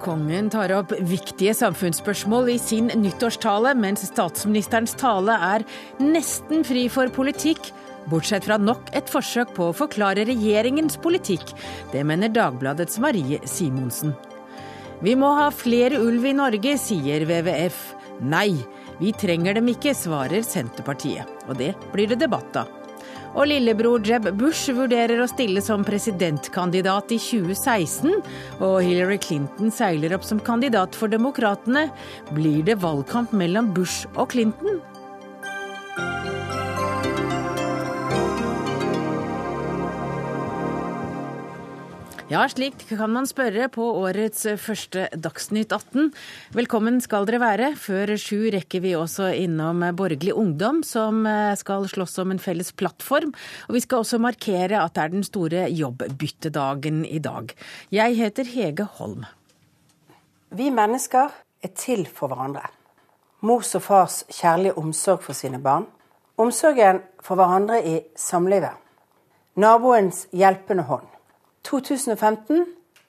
Kongen tar opp viktige samfunnsspørsmål i sin nyttårstale, mens statsministerens tale er nesten fri for politikk, bortsett fra nok et forsøk på å forklare regjeringens politikk. Det mener Dagbladets Marie Simonsen. Vi må ha flere ulv i Norge, sier WWF. Nei, vi trenger dem ikke, svarer Senterpartiet. Og det blir det debatt av. Og lillebror Jeb Bush vurderer å stille som presidentkandidat i 2016. Og Hillary Clinton seiler opp som kandidat for Demokratene. Blir det valgkamp mellom Bush og Clinton? Ja, slik kan man spørre på årets første Dagsnytt 18. Velkommen skal dere være. Før sju rekker vi også innom Borgerlig Ungdom, som eh, skal slåss om en felles plattform. Og vi skal også markere at det er den store jobbbyttedagen i dag. Jeg heter Hege Holm. Vi mennesker er til for hverandre. Mors og fars kjærlige omsorg for sine barn. Omsorgen for hverandre i samlivet. Naboens hjelpende hånd 2015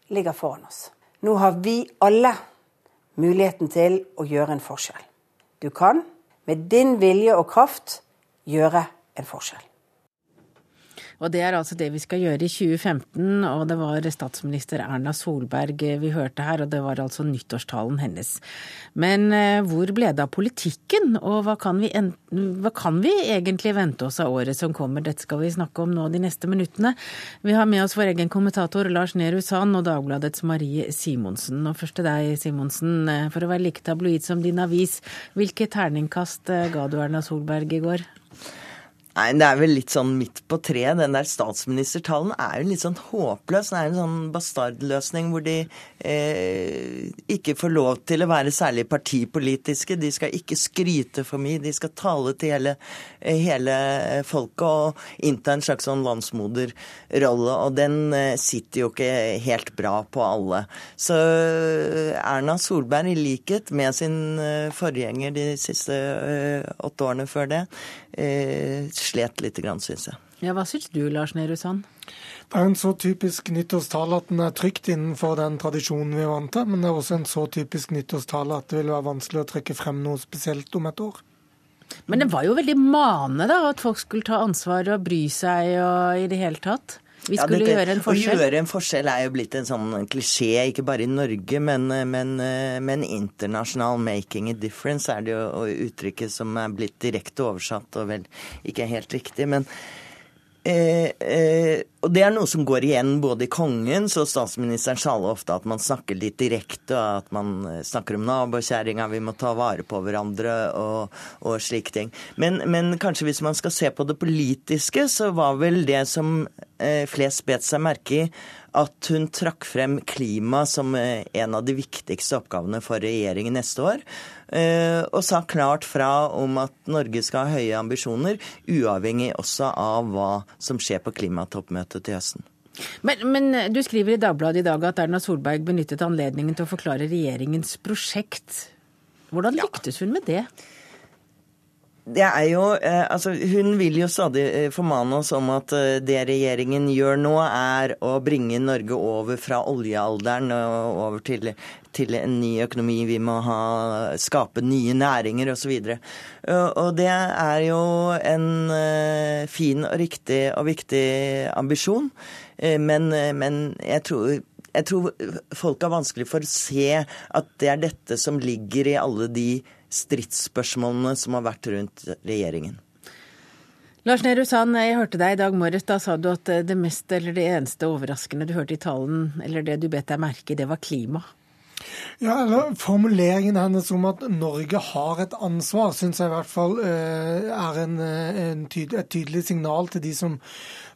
ligger foran oss. Nå har vi alle muligheten til å gjøre en forskjell. Du kan, med din vilje og kraft, gjøre en forskjell. Og det er altså det vi skal gjøre i 2015, og det var statsminister Erna Solberg vi hørte her, og det var altså nyttårstalen hennes. Men eh, hvor ble det av politikken, og hva kan, vi, hva kan vi egentlig vente oss av året som kommer? Dette skal vi snakke om nå de neste minuttene. Vi har med oss vår egen kommentator Lars Nehru Sand og Dagbladets Marie Simonsen. Og først til deg, Simonsen. Eh, for å være like tabloid som din avis, hvilket terningkast eh, ga du Erna Solberg i går? Nei, Det er vel litt sånn midt på treet. Den der statsministertalen er jo litt sånn håpløs. Det er en sånn bastardløsning hvor de eh, ikke får lov til å være særlig partipolitiske. De skal ikke skryte for mye. De skal tale til hele, eh, hele folket og innta en slags sånn landsmoderrolle. Og den eh, sitter jo ikke helt bra på alle. Så eh, Erna Solberg, i likhet med sin eh, forgjenger de siste åtte årene før det, slet litt, syns jeg. Ja, Hva syns du, Lars Nehru Sand? Det er en så typisk nyttårstale at den er trygt innenfor den tradisjonen vi er vant til. Men det er også en så typisk nyttårstale at det vil være vanskelig å trekke frem noe spesielt om et år. Men det var jo veldig mane, da, at folk skulle ta ansvar og bry seg og i det hele tatt? Vi skulle ja, dette, gjøre en forskjell. Å gjøre en forskjell er jo blitt en sånn klisjé, ikke bare i Norge, men, men, men internasjonal 'making a difference' er det jo uttrykket som er blitt direkte oversatt og vel ikke helt riktig. men Eh, eh, og det er noe som går igjen både i kongens og statsministerens tale ofte, at man snakker litt direkte, og at man eh, snakker om nabokjerringa, vi må ta vare på hverandre og, og slike ting. Men, men, kanskje hvis man skal se på det politiske, så var vel det som eh, flest bet seg merke i, at hun trakk frem klima som eh, en av de viktigste oppgavene for regjeringen neste år. Eh, og sa klart fra om at Norge skal ha høye ambisjoner, uavhengig også av hva som skjer på klimatoppmøtet til høsten. Men, men, du skriver i Dagbladet i dag at Erna Solberg benyttet anledningen til å forklare regjeringens prosjekt. Hvordan lyktes hun med det? Det er jo, eh, altså Hun vil jo stadig eh, formane oss om at eh, det regjeringen gjør nå, er å bringe Norge over fra oljealderen og over til, til en ny økonomi. Vi må ha, skape nye næringer osv. Og, og det er jo en fin og riktig og viktig ambisjon. Men, men jeg tror jeg tror folk har vanskelig for å se at det er dette som ligger i alle de stridsspørsmålene som har vært rundt regjeringen. Lars Nehru Sand, jeg hørte deg i dag morges. Da sa du at det mest eller det eneste overraskende du hørte i talen, eller det du bet deg merke i, det var klima. Ja, eller Formuleringen hennes om at Norge har et ansvar, syns jeg i hvert fall eh, er en, eh, en tyd, et tydelig signal til de som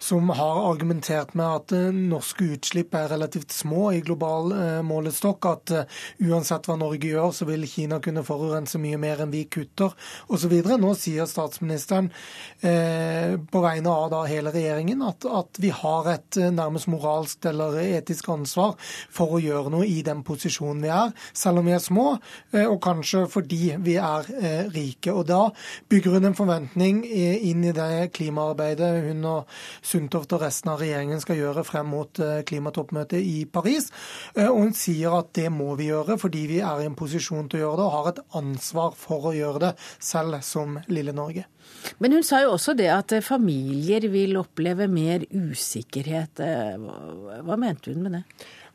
som har argumentert med at eh, norske utslipp er relativt små i global eh, målestokk. At eh, uansett hva Norge gjør, så vil Kina kunne forurense mye mer enn vi kutter osv. Nå sier statsministeren på vegne av da hele regjeringen at, at vi har et nærmest moralsk eller etisk ansvar for å gjøre noe i den posisjonen vi er, selv om vi er små, og kanskje fordi vi er rike. Og da bygger hun en forventning inn i det klimaarbeidet hun og Sundtoft og resten av regjeringen skal gjøre frem mot klimatoppmøtet i Paris. Og hun sier at det må vi gjøre fordi vi er i en posisjon til å gjøre det, og har et ansvar for å gjøre det, selv som lille Norge. Men hun sa jo også det at familier vil oppleve mer usikkerhet. Hva mente hun med det?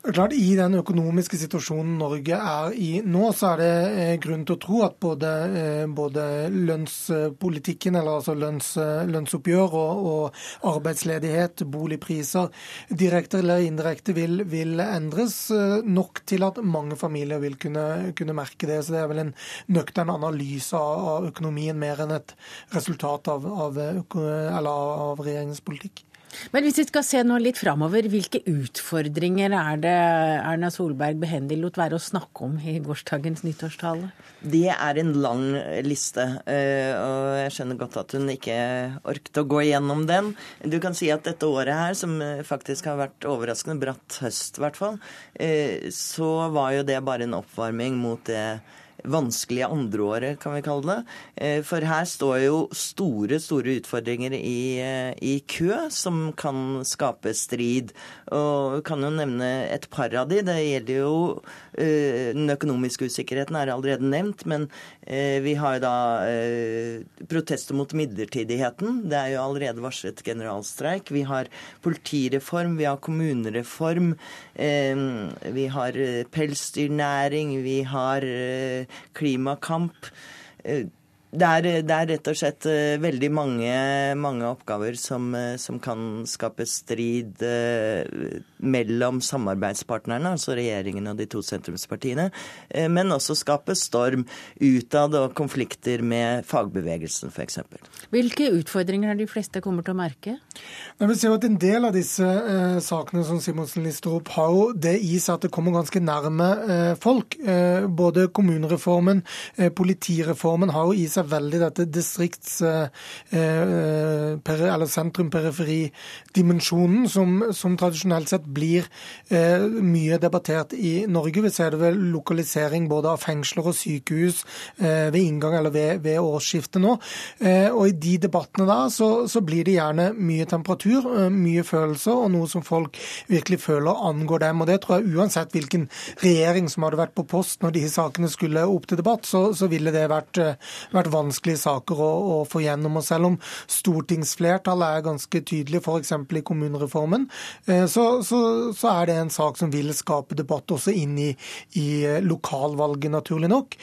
Klart, I den økonomiske situasjonen Norge er i nå, så er det eh, grunn til å tro at både, eh, både lønnspolitikken, eller altså lønns, lønnsoppgjør og, og, arbeidsledighet, boligpriser, direkte eller indirekte vil, vil, endres eh, nok til at mange familier vil kunne, kunne, merke det. Så det er vel en nøktern analyse av, økonomien mer enn et resultat av, av, av regjeringens politikk. Men hvis vi skal se nå litt framover, hvilke utfordringer er det Erna Solberg behendig lot være å snakke om i gårsdagens nyttårstale? Det er en lang liste, eh, og jeg skjønner godt at hun ikke orket å gå igjennom den. Du kan si at dette året her, som faktisk har vært overraskende bratt høst, i hvert fall, eh, så var jo det bare en oppvarming mot det vanskelige andreåret, kan vi kalle det. Eh, for her står jo store, store utfordringer i, eh, i kø som kan skape strid. Og vi kan jo nevne et par av de. Det gjelder jo eh, Den økonomiske usikkerheten er allerede nevnt, men vi har jo da protester mot midlertidigheten. Det er jo allerede varslet generalstreik. Vi har politireform, vi har kommunereform, vi har pelsdyrnæring, vi har klimakamp. Eh, det er, det er, rett og slett eh, veldig mange, mange oppgaver som, eh, som, kan skape strid mellom samarbeidspartnerne, altså regjeringen og de to sentrumspartiene, men også skape storm utad og konflikter med fagbevegelsen f.eks. Hvilke utfordringer er de fleste kommer til å merke? Jeg vil si at En del av disse eh, sakene som Simonsen lister opp, har jo det i seg at det kommer ganske nærme eh, folk. Eh, både kommunereformen, eh, politireformen har jo i seg veldig dette distrikts- eh, eh, eller sentrum-periferi-dimensjonen, som, som, tradisjonelt sett blir mye debattert i Norge. Vi ser det ved lokalisering både av fengsler og sykehus ved inngang eller ved, ved årsskiftet nå. og I de debattene da så, så blir det gjerne mye temperatur, eh, mye følelser, og noe som folk virkelig føler angår dem. Og det tror jeg uansett hvilken regjering som hadde vært på post når de sakene skulle opp til debatt, så, så ville det vært, eh, vært, vanskelige saker å, å, få gjennom. Og selv om stortingsflertallet er ganske tydelig, f.eks. i kommunereformen, eh, så, så, så, er det en sak som vil skape debatt også inn i, i lokalvalget, naturlig nok.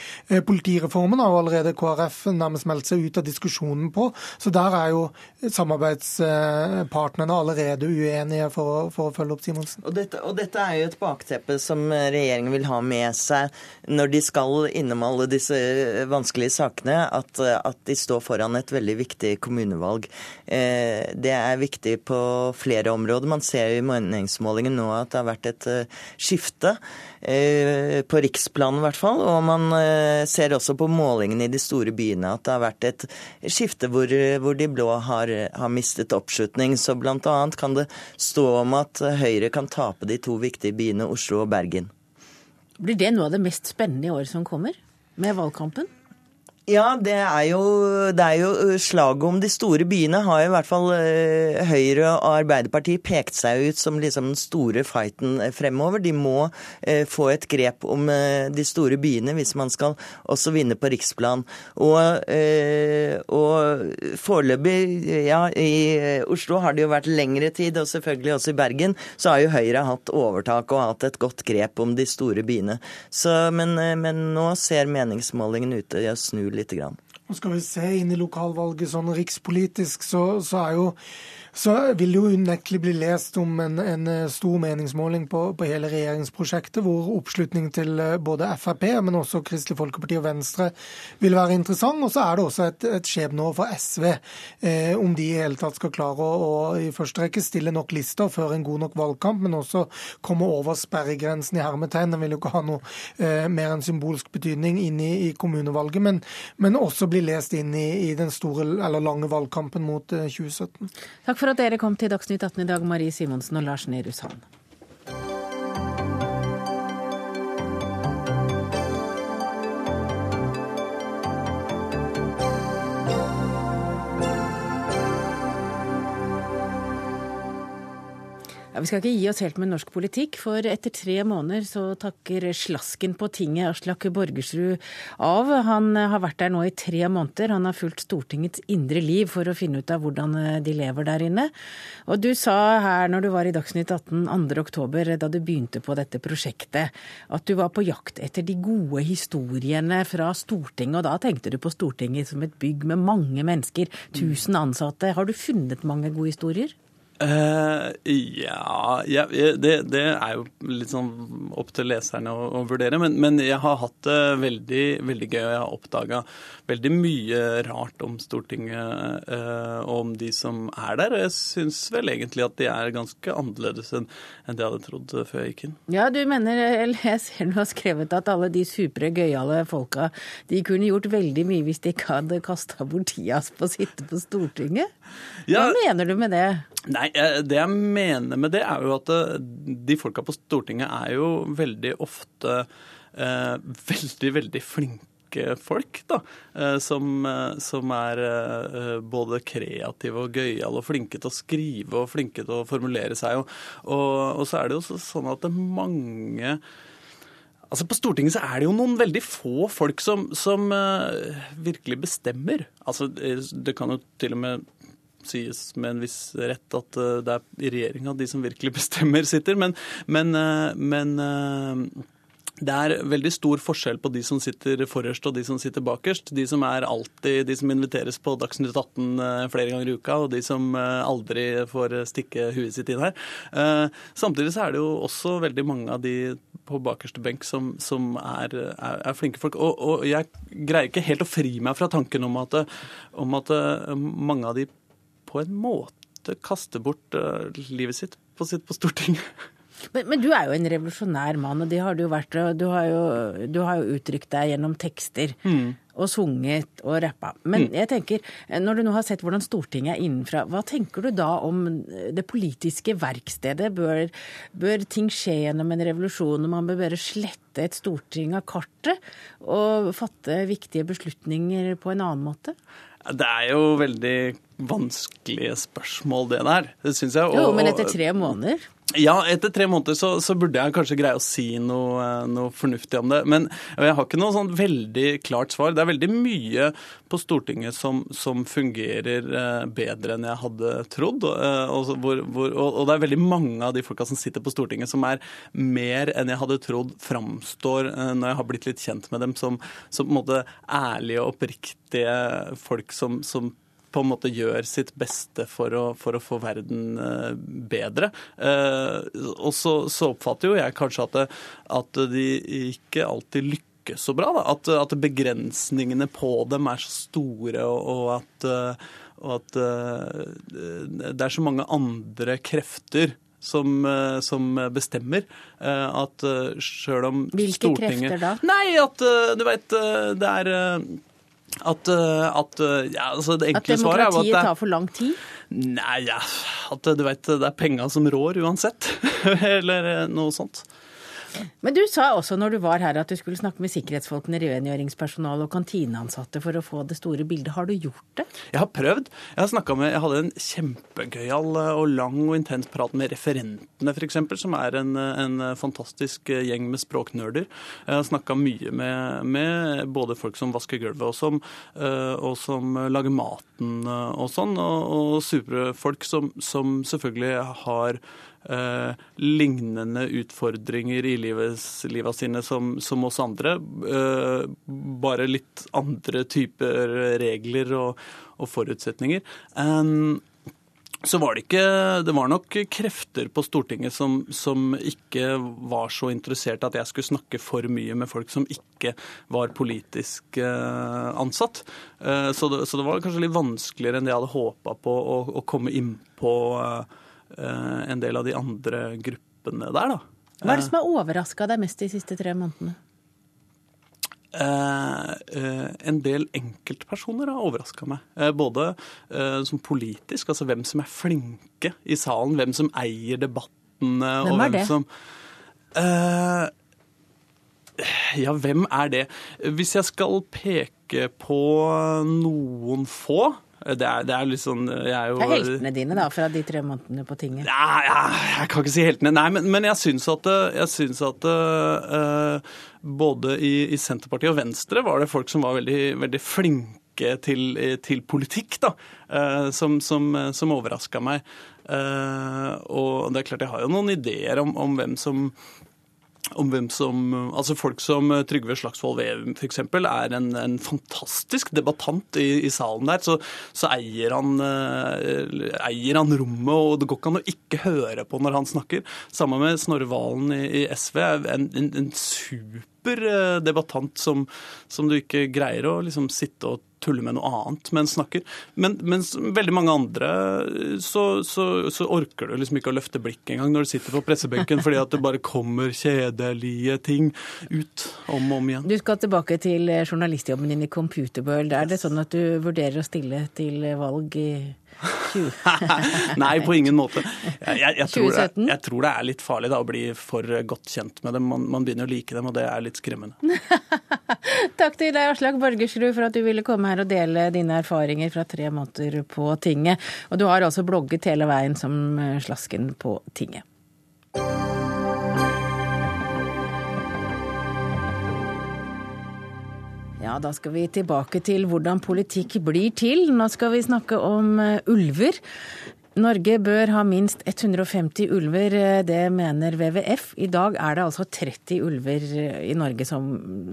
Politireformen har jo allerede KrF nærmest meldt seg ut av diskusjonen på, så der er jo samarbeidspartnerne allerede uenige for å, for å følge opp Simonsen. Og dette, og dette, er jo et bakteppe som regjeringen vil ha med seg når de skal innom alle disse vanskelige sakene, at, at de står foran et veldig viktig kommunevalg. Eh, det er viktig på flere områder. Man ser jo i meningsmålingen nå at det har vært et eh, skifte. Eh, på riksplan i hvert fall. Og man eh, ser også på målingene i de store byene at det har vært et skifte hvor, hvor de blå har, har mistet oppslutning. Så bl.a. kan det stå om at Høyre kan tape de to viktige byene Oslo og Bergen. Blir det noe av det mest spennende i året som kommer, med valgkampen? Ja, det er, jo, det er jo Slaget om de store byene har i hvert fall Høyre og Arbeiderpartiet pekt seg ut som liksom den store fighten fremover. De må få et grep om de store byene hvis man skal også vinne på riksplan. Og, og foreløpig, ja, i Oslo har det jo vært lengre tid, og selvfølgelig også i Bergen, så har jo Høyre hatt overtak og hatt et godt grep om de store byene. Så, men, men nå ser meningsmålingen ut til å snu lite grann. Og skal vi se inn i lokalvalget sånn rikspolitisk, så, så jo så vil det jo unektelig bli lest om en, en eh, stor meningsmåling på, på, hele regjeringsprosjektet, hvor oppslutning til eh, både Frp, men også Kristelig Folkeparti og Venstre vil være interessant. Og så er det også et, et skjebneår for SV, eh, om de i hele tatt skal klare å, å, i første rekke stille nok lister før en god nok valgkamp, men også komme over sperregrensen i hermetegn. Den vil jo ikke ha noe eh, mer enn symbolsk betydning inn i, i kommunevalget, men, men, også bli lest inn i, i den store eller lange valgkampen mot eh, 2017. Takk for at dere kom til Dagsnytt 18 i dag, Marie Simonsen og Lars Nehru Sand. Ja, vi skal ikke gi oss helt med norsk politikk, for etter tre måneder så takker slasken på tinget Aslak Borgersrud av. Han har vært der nå i tre måneder. Han har fulgt Stortingets indre liv for å finne ut av hvordan de lever der inne. Og du sa her når du var i Dagsnytt 18 2.10, da du begynte på dette prosjektet, at du var på jakt etter de gode historiene fra Stortinget. Og da tenkte du på Stortinget som et bygg med mange mennesker, tusen ansatte. Har du funnet mange gode historier? Uh, ja, ja det, det, er jo litt sånn opp til leserne å, å vurdere. Men, men, jeg har hatt det veldig, veldig gøy. Jeg har oppdaga veldig mye rart om Stortinget uh, og om de som er der. Og jeg syns vel egentlig at de er ganske annerledes enn, en det jeg hadde trodd før jeg gikk inn. Ja, du mener, eller jeg ser du har skrevet at alle de supre, gøyale folka, de kunne gjort veldig mye hvis de ikke hadde kasta bort tida på å sitte på Stortinget? Hva ja, mener du med det? Nei, Det jeg mener med det, er jo at eh, de folka på Stortinget er jo veldig ofte eh, veldig, veldig flinke folk, da. Eh, som, eh, som, er eh, både kreative og gøyale og flinke til å skrive og flinke til å formulere seg. Og, og, og så er det jo sånn at det er mange Altså På Stortinget så er det jo noen veldig få folk som, som uh, virkelig bestemmer. Altså Det kan jo til og med sies med en viss rett at eh, det er i regjeringa de som virkelig bestemmer, sitter. Men, men, eh, men eh, det er veldig stor forskjell på de som sitter forrest og de som sitter bakerst. De som er alltid de som inviteres på Dagsnytt 18 flere ganger i uka, og de som aldri får stikke huet sitt inn her. Samtidig så er det jo også veldig mange av de på bakerste benk som, som er, er, er, flinke folk. Og, og, jeg greier ikke helt å fri meg fra tanken om at, om at mange av de på en måte kaste bort uh, livet sitt på sitt på Stortinget. Men, men, du er jo en revolusjonær mann, og det har du vært. Du har jo, du har jo uttrykt deg gjennom tekster. Mm. Og sunget og rappa. Men mm. jeg tenker, når du nå har sett hvordan Stortinget er innenfra, hva tenker du da om det politiske verkstedet? Bør, bør ting skje gjennom en revolusjon, og man bør bare slette et storting av kartet? Og fatte viktige beslutninger på en annen måte? Det er jo veldig vanskelige spørsmål, det der. Det syns jeg. Og, jo, men etter tre måneder? Ja, etter tre måneder så, så, burde jeg kanskje greie å si noe, noe, fornuftig om det. Men jeg har ikke noe sånn veldig klart svar. Det er veldig mye på Stortinget som, som fungerer eh, bedre enn jeg hadde trodd. Eh, og, hvor, hvor, og, det er veldig mange av de folka som sitter på Stortinget som er mer enn jeg hadde trodd framstår eh, når jeg har blitt litt kjent med dem, som, som på en måte ærlige og oppriktige folk som, som på en måte gjør sitt beste for å, for å få verden eh, bedre. Eh, og så, så, oppfatter jo jeg kanskje at, det, at de ikke alltid lykkes så bra. At, at, begrensningene på dem er så store, og, og at, og at det er så mange andre krefter som, som, bestemmer. At sjøl om Hvilke Stortinget Hvilke krefter da? Nei, at du veit Det er at, eh, at, eh, ja, altså det svaret er at demokratiet tar for lang tid? Nei, ja, at du vet, det er penga som rår uansett. Eller eh, noe sånt. Men du sa også når du var her at du skulle snakke med sikkerhetsfolkene, rengjøringspersonale og kantineansatte for å få det store bildet. Har du gjort det? Jeg har prøvd. Jeg har med, jeg hadde en kjempegøyal og lang og intens prat med referentene, f.eks., som er en, en, fantastisk gjeng med språknerder. Jeg har snakka mye med, med, både folk som vasker gulvet og som, eh, og som lager maten og sånn, og, og supre folk som, som selvfølgelig har eh, lignende utfordringer i livet, sine som, som, oss andre. Eh, bare litt andre typer regler og, og forutsetninger. Um, så var det ikke Det var nok krefter på Stortinget som, som, ikke var så interessert at jeg skulle snakke for mye med folk som ikke var politisk eh, ansatt. Eh, så, det, så, det, var kanskje litt vanskeligere enn det jeg hadde håpa på å, å, komme inn på eh, Eh, en del av de andre gruppene der, da. Hva er det som har overraska deg mest de siste tre månedene? Eh, eh, en del enkeltpersoner har overraska meg. Eh, både eh, som politisk, altså hvem som er flinke i salen, hvem som eier debattene. Hvem er det? Som, eh, ja, hvem er det? Hvis jeg skal peke på noen få Det er, det er litt sånn jeg er jo, Det er heltene dine da, fra de tre månedene på tinget. Ja, ja, jeg kan ikke si heltene. Nei, men, men jeg syns at, jeg syns at uh, både i, i, Senterpartiet og Venstre var det folk som var veldig, veldig flinke til, til politikk, da. Uh, som, som, som overraska meg. Uh, og det er klart, jeg har jo noen ideer om, om hvem som om hvem som Altså folk som Trygve Slagsvold Veum f.eks. er en, en, fantastisk debattant i, i salen der. Så, så eier, han, eh, eier, han, rommet, og det går ikke an å ikke høre på når han snakker. Sammen med Snorre Valen i, i SV. En, en, en super eh, debattant som, som, du ikke greier å liksom sitte og tuller med noe annet mens snakker. Men mens veldig mange andre så, så, så, orker du liksom ikke å løfte blikket engang når du sitter på pressebenken, fordi at det bare kommer kjedelige ting ut om og om igjen. Du skal tilbake til journalistjobben din i Computerworld. Er det sånn at du vurderer å stille til valg i Nei, på ingen måte. Jeg, jeg, tror det, jeg, tror det, er litt farlig da, å bli for godt kjent med dem. Man, man begynner å like dem, og det er litt skremmende. Takk til deg, Aslak Borgersrud, for at du ville komme her og dele dine erfaringer fra tre måneder på tinget. Og du har altså blogget hele veien som slasken på tinget. Da skal vi tilbake til hvordan politikk blir til. Nå skal vi snakke om eh, ulver. Norge bør ha minst 150 ulver, det mener WWF. I dag er det altså 30 ulver i Norge som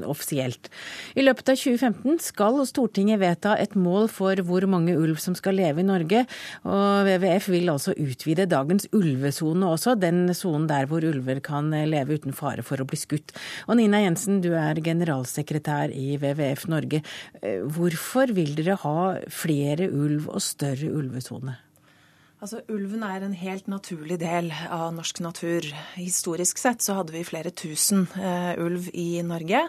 offisielt. I løpet av 2015 skal Stortinget vedta et mål for hvor mange ulv som skal leve i Norge. Og WWF vil altså utvide dagens ulvesone også, den sonen der hvor ulver kan leve uten fare for å bli skutt. Og Nina Jensen, du er generalsekretær i WWF Norge. Hvorfor vil dere ha flere ulv og større ulvesone? Altså, Ulven er en helt naturlig del av norsk natur. Historisk sett så hadde vi flere tusen eh, ulv i Norge.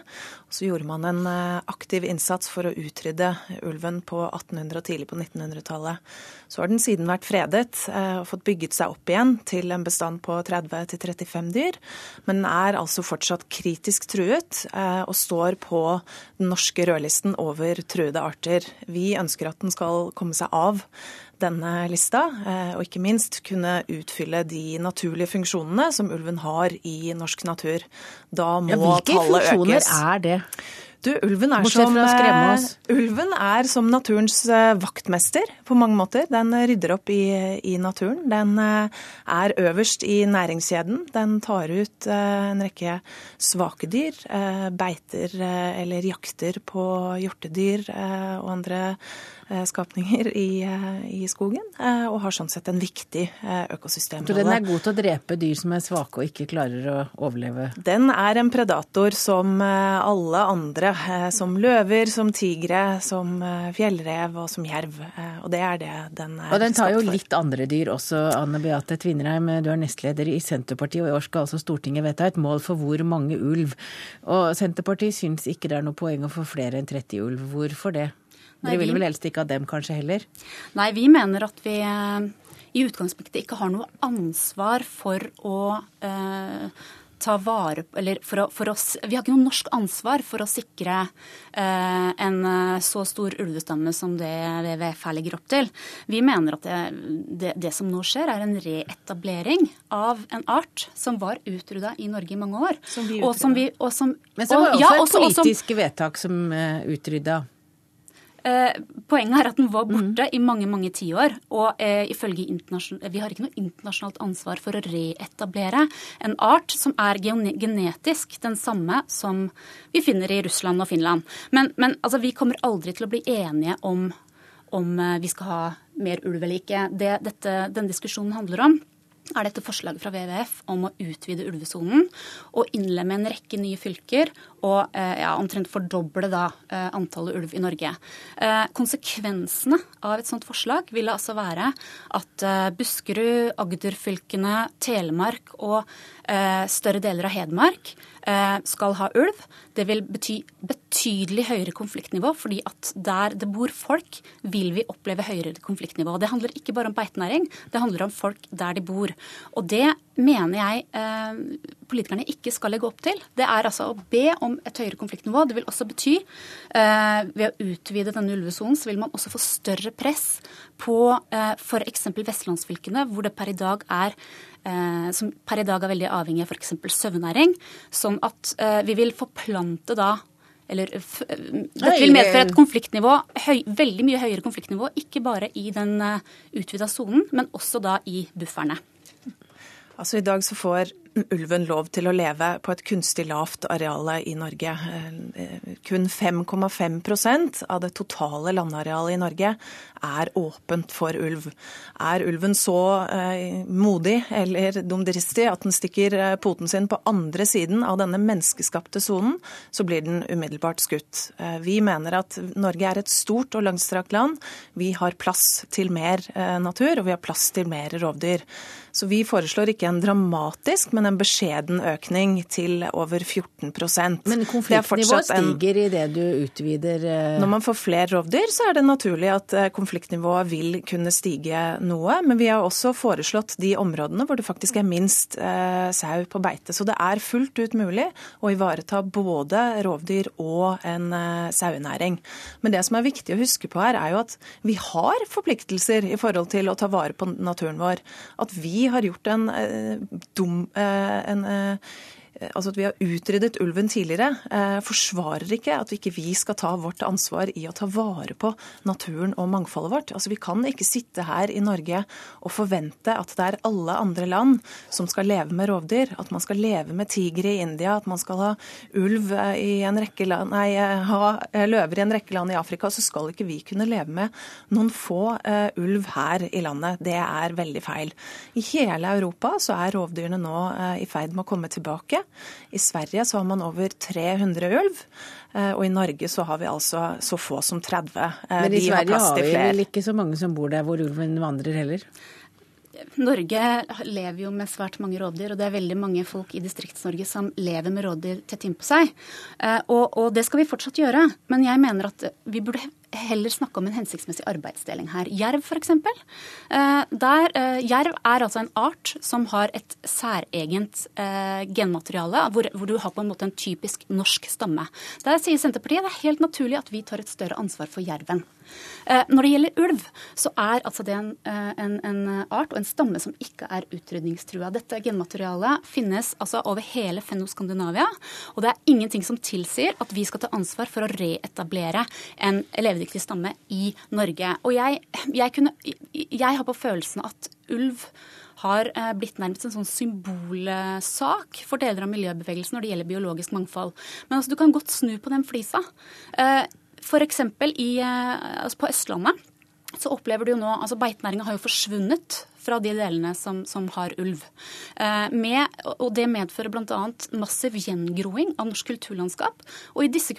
Så gjorde man en eh, aktiv innsats for å utrydde ulven på 1800- og tidlig på 1900-tallet. Så har den siden vært fredet eh, og fått bygget seg opp igjen til en bestand på 30-35 dyr. Men den er altså fortsatt kritisk truet og står på den norske rødlisten over truede arter. Vi ønsker at den skal komme seg av denne lista, eh, og ikke minst kunne utfylle de naturlige funksjonene som ulven har i norsk natur. Da må ja, tallet økes. Hvilke funksjoner er det? Du, ulven er, som, uh, ulven er som naturens uh, vaktmester på mange måter. Den rydder opp i, i naturen. Den er øverst i næringskjeden. Den tar ut en rekke svake dyr, beiter eller jakter på hjortedyr og andre skapninger i, i, skogen, og har sånn sett en viktig økosystemrolle. Så den er god til å drepe dyr som er svake og ikke klarer å overleve? Den er en predator som alle andre Eh, som løver, som tigre, som eh, fjellrev og som jerv. Eh, og det er det den er Og den tar jo litt andre dyr også, Anne Beate Tvinnereim. Du er nestleder i Senterpartiet, og i år skal altså Stortinget vedta et mål for hvor mange ulv. Og Senterpartiet syns ikke det er noe poeng å få flere enn 30 ulv. Hvorfor det? Dere vil vel helst ikke ha dem kanskje heller? Nei, vi mener at vi i utgangspunktet ikke har noe ansvar for å eh, ta vare eller for, å, for oss, Vi har ikke noe norsk ansvar for å sikre eh, en eh, så stor ulvestamme som det WWF her legger opp til. Vi mener at det, det, det, som nå skjer, er en reetablering av en art som var utrydda i Norge i mange år. Som vi utrydda. Men så var det også ja, et politisk vedtak som uh, utrydda. Eh, poenget er at den var borte mm. i mange mange tiår. Og eh, ifølge vi har ikke noe internasjonalt ansvar for å reetablere en art som er genetisk den samme som vi finner i Russland og Finland. Men, men altså, vi kommer aldri til å bli enige om om eh, vi skal ha mer ulv eller ikke. Det dette, denne diskusjonen handler om, er dette forslaget fra WWF om å utvide ulvesonen og innlemme en rekke nye fylker og eh, ja, omtrent fordoble da eh, antallet ulv i Norge. Eh, konsekvensene av et sånt forslag ville altså være at Buskerud, Agder-fylkene, Telemark og større deler av Hedmark skal ha ulv. Det vil bety betydelig høyere konfliktnivå, fordi at der det bor folk, vil vi oppleve høyere konfliktnivå. Det handler ikke bare om beitenæring, det handler om folk der de bor. Og det mener jeg eh, politikerne ikke skal legge opp til. Det er altså å be om et høyere konfliktnivå. Det vil også bety, eh, ved å utvide denne ulvesonen, så vil man også få større press på eh, f.eks. vestlandsfylkene, hvor det per i dag er eh, som per i dag er veldig avhengig av f.eks. søvnæring. Sånn at eh, vi vil forplante da eller Dette vil medføre et konfliktnivå, høy, veldig mye høyere konfliktnivå, ikke bare i den uh, utvida sonen, men også da i bufferne. Altså I dag så får ulven lov til å leve på et kunstig lavt areal i Norge. Eh, kun 5,5% av det totale landarealet i Norge er åpent for ulv. Er ulven så eh, modig eller dumdristig at den stikker eh, poten sin på andre siden av denne menneskeskapte sonen, så blir den umiddelbart skutt. Eh, vi mener at Norge er et stort og langstrakt land. Vi har plass til mer eh, natur, og vi har plass til mer rovdyr. Så vi foreslår ikke en dramatisk, men en beskjeden økning til over 14 Men konfliktnivået stiger i det du utvider eh, Når man får flere rovdyr, så er det naturlig at eh, konfliktnivået vil kunne stige noe. Men vi har også foreslått de områdene hvor det faktisk er minst eh, sau på beite. Så det er fullt ut mulig å ivareta både rovdyr og en eh, sauenæring. Men det som er viktig å huske på her, er jo at vi har forpliktelser i forhold til å ta vare på naturen vår. At vi har gjort en eh, dum eh, en, eh, altså at vi har utryddet ulven tidligere, eh, forsvarer ikke at vi ikke skal ta vårt ansvar i å ta vare på naturen og mangfoldet vårt. Altså Vi kan ikke sitte her i Norge og forvente at det er alle andre land som skal leve med rovdyr. At man skal leve med tigre i India, at man skal ha ulv eh, i en rekke land, nei, eh, ha løver i en rekke land i Afrika. Så skal ikke vi kunne leve med noen få uh, ulv her i landet. Det er veldig feil. I hele Europa så er rovdyrene nå uh, i ferd med å komme tilbake. I Sverige så har man over 300 ulv, eh, og i Norge så har vi altså så få som 30. Eh, Men i Sverige har, har vi vel ikke så mange som bor der hvor ulven vandrer heller? Norge lever jo med svært mange rovdyr, og det er veldig mange folk i Distrikts-Norge som lever med rådyr tett innpå seg. Eh, og, og, det skal vi fortsatt gjøre. Men jeg mener at vi burde heller snakke om en hensiktsmessig arbeidsdeling her. Jerv f.eks. Eh, der, eh, jerv er altså en art som har et særegent eh, genmateriale, hvor, hvor, du har på en måte en typisk norsk stamme. Der sier Senterpartiet det er helt naturlig at vi tar et større ansvar for jerven. Når det gjelder ulv, så er altså det en, en, en, art og en stamme som ikke er utrydningstrua. Dette genmaterialet finnes altså over hele Fennoskandinavia, og det er ingenting som tilsier at vi skal ta ansvar for å reetablere en levedyktig stamme i Norge. Og jeg, jeg, kunne, jeg har på følelsen at ulv har eh, blitt nærmest en sånn symbolsak for deler av miljøbevegelsen når det gjelder biologisk mangfold. Men altså, du kan godt snu på den flisa. F.eks. Eh, altså på Østlandet så opplever du jo nå altså Beitenæringa har jo forsvunnet fra de delene som, som har ulv. Eh, med, og Det medfører bl.a. massiv gjengroing av norsk kulturlandskap. Og i disse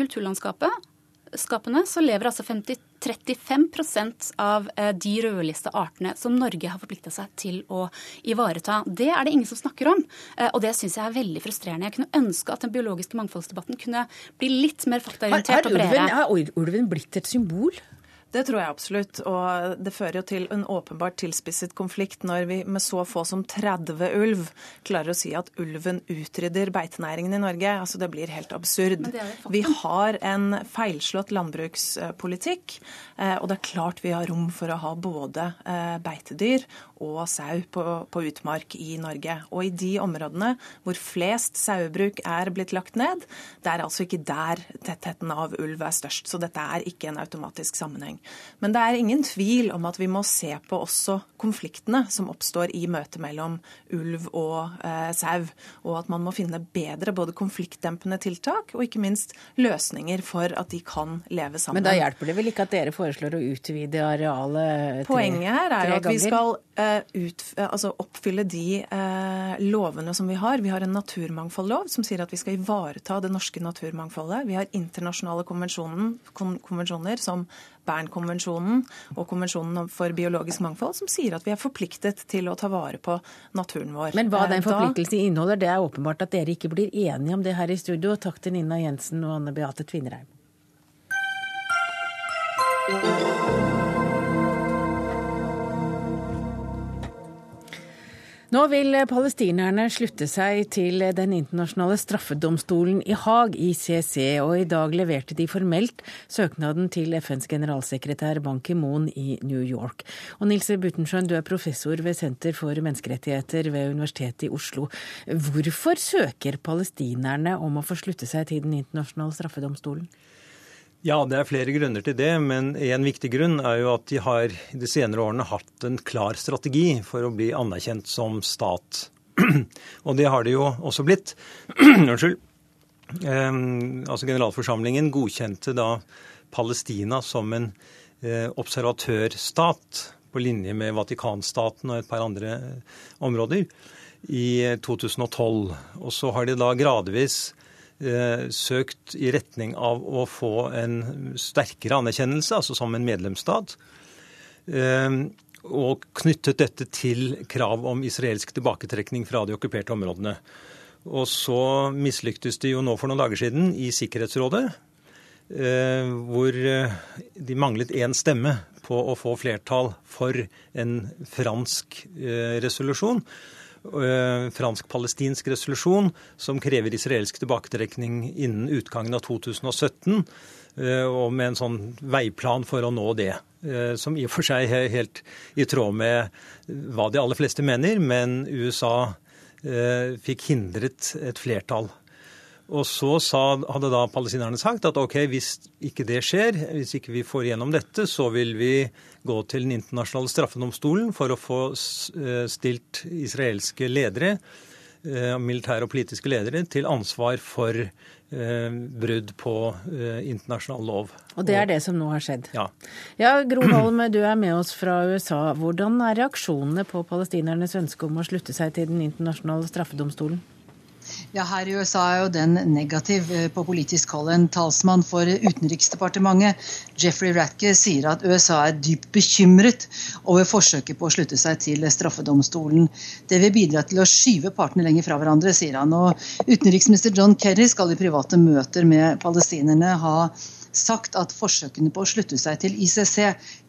kulturlandskapene så lever altså 50, 35 av eh, de rødlista artene som Norge har forplikta seg til å ivareta. Det er det ingen som snakker om, eh, og det syns jeg er veldig frustrerende. Jeg kunne ønske at den biologiske mangfoldsdebatten kunne bli litt mer faktaorientert og bredere. Har ulven blitt et symbol? Det tror jeg absolutt. Og det fører jo til en åpenbart tilspisset konflikt når vi med så få som 30 ulv klarer å si at ulven utrydder beitenæringen i Norge. Altså Det blir helt absurd. Vi har en feilslått landbrukspolitikk, og det er klart vi har rom for å ha både eh, beitedyr og sau på, på, utmark i Norge. Og i de områdene hvor flest sauebruk er blitt lagt ned, det er altså ikke der tettheten av ulv er størst. Så dette er ikke en automatisk sammenheng. Men det er ingen tvil om at vi må se på også konfliktene som oppstår i møtet mellom ulv og eh, sau, og at man må finne bedre både konfliktdempende tiltak og ikke minst løsninger for at de kan leve sammen. Men da hjelper det vel ikke at dere foreslår å utvide arealet tre, Poenget her er at vi skal eh, Eh, ut, eh, altså oppfylle de uh, lovene som vi har. Vi har en naturmangfoldlov som sier at vi skal ivareta det norske naturmangfoldet. Vi har internasjonale konvensjoner som Bernkonvensjonen og Konvensjonen for biologisk mangfold, som sier at vi er forpliktet til å ta vare på naturen vår. Men hva den forpliktelsen inneholder, det er åpenbart at dere ikke blir enige om det her i studio. Takk til Nina Jensen og Anne Beate Tvinnereim. Nå vil palestinerne slutte seg til Den internasjonale straffedomstolen i Haag, ICC, og i dag leverte de formelt søknaden til FNs generalsekretær Ban Ki-moon i New York. Og Nils Butenschøn, du er professor ved Senter for menneskerettigheter ved Universitetet i Oslo. Hvorfor søker palestinerne om å få slutte seg til Den internasjonale straffedomstolen? Ja, det er flere grunner til det, men en viktig grunn er jo at de har i de senere årene hatt en klar strategi for å bli anerkjent som stat. Og det har de jo også blitt. Unnskyld. Eh, altså Generalforsamlingen godkjente da Palestina som en eh, observatørstat på linje med Vatikanstaten og et par andre eh, områder i 2012. Og så har de da gradvis Eh, søkt i retning av å få en sterkere anerkjennelse, altså som en medlemsstat. Eh, og knyttet dette til krav om israelsk tilbaketrekning fra de okkuperte områdene. Og så mislyktes de jo nå for noen dager siden i Sikkerhetsrådet, eh, hvor de manglet én stemme på å få flertall for en fransk resolusjon. Eh, fransk-palestinsk resolusjon som krever israelsk tilbaketrekning innen utgangen av 2017. Eh, og med en sånn veiplan for å nå det. Eh, som i og for seg er helt i tråd med hva de aller fleste mener, men USA fikk hindret et flertall og så sa, hadde da palestinerne sagt at ok, hvis ikke det skjer, hvis ikke vi får igjennom dette, så vil vi gå til Den internasjonale straffedomstolen for å få eh, stilt israelske ledere, eh, militære og politiske ledere, til ansvar for eh, brudd på internasjonal lov. Og det er det som nå har skjedd? Ja. ja Gro Holm, du er med oss fra USA. Hvordan er reaksjonene på palestinernes ønske om å slutte seg til Den internasjonale straffedomstolen? Ja, Her i USA er jo den negativ eh, på politisk hold. En talsmann for Utenriksdepartementet, Jeffrey Ratke, sier at USA er dypt bekymret over forsøket på å slutte seg til straffedomstolen. Det vil bidra til å skyve partene lenger fra hverandre, sier han. Og Utenriksminister John Kerry skal i private møter med palestinerne ha sagt at forsøkene på å slutte seg til ICC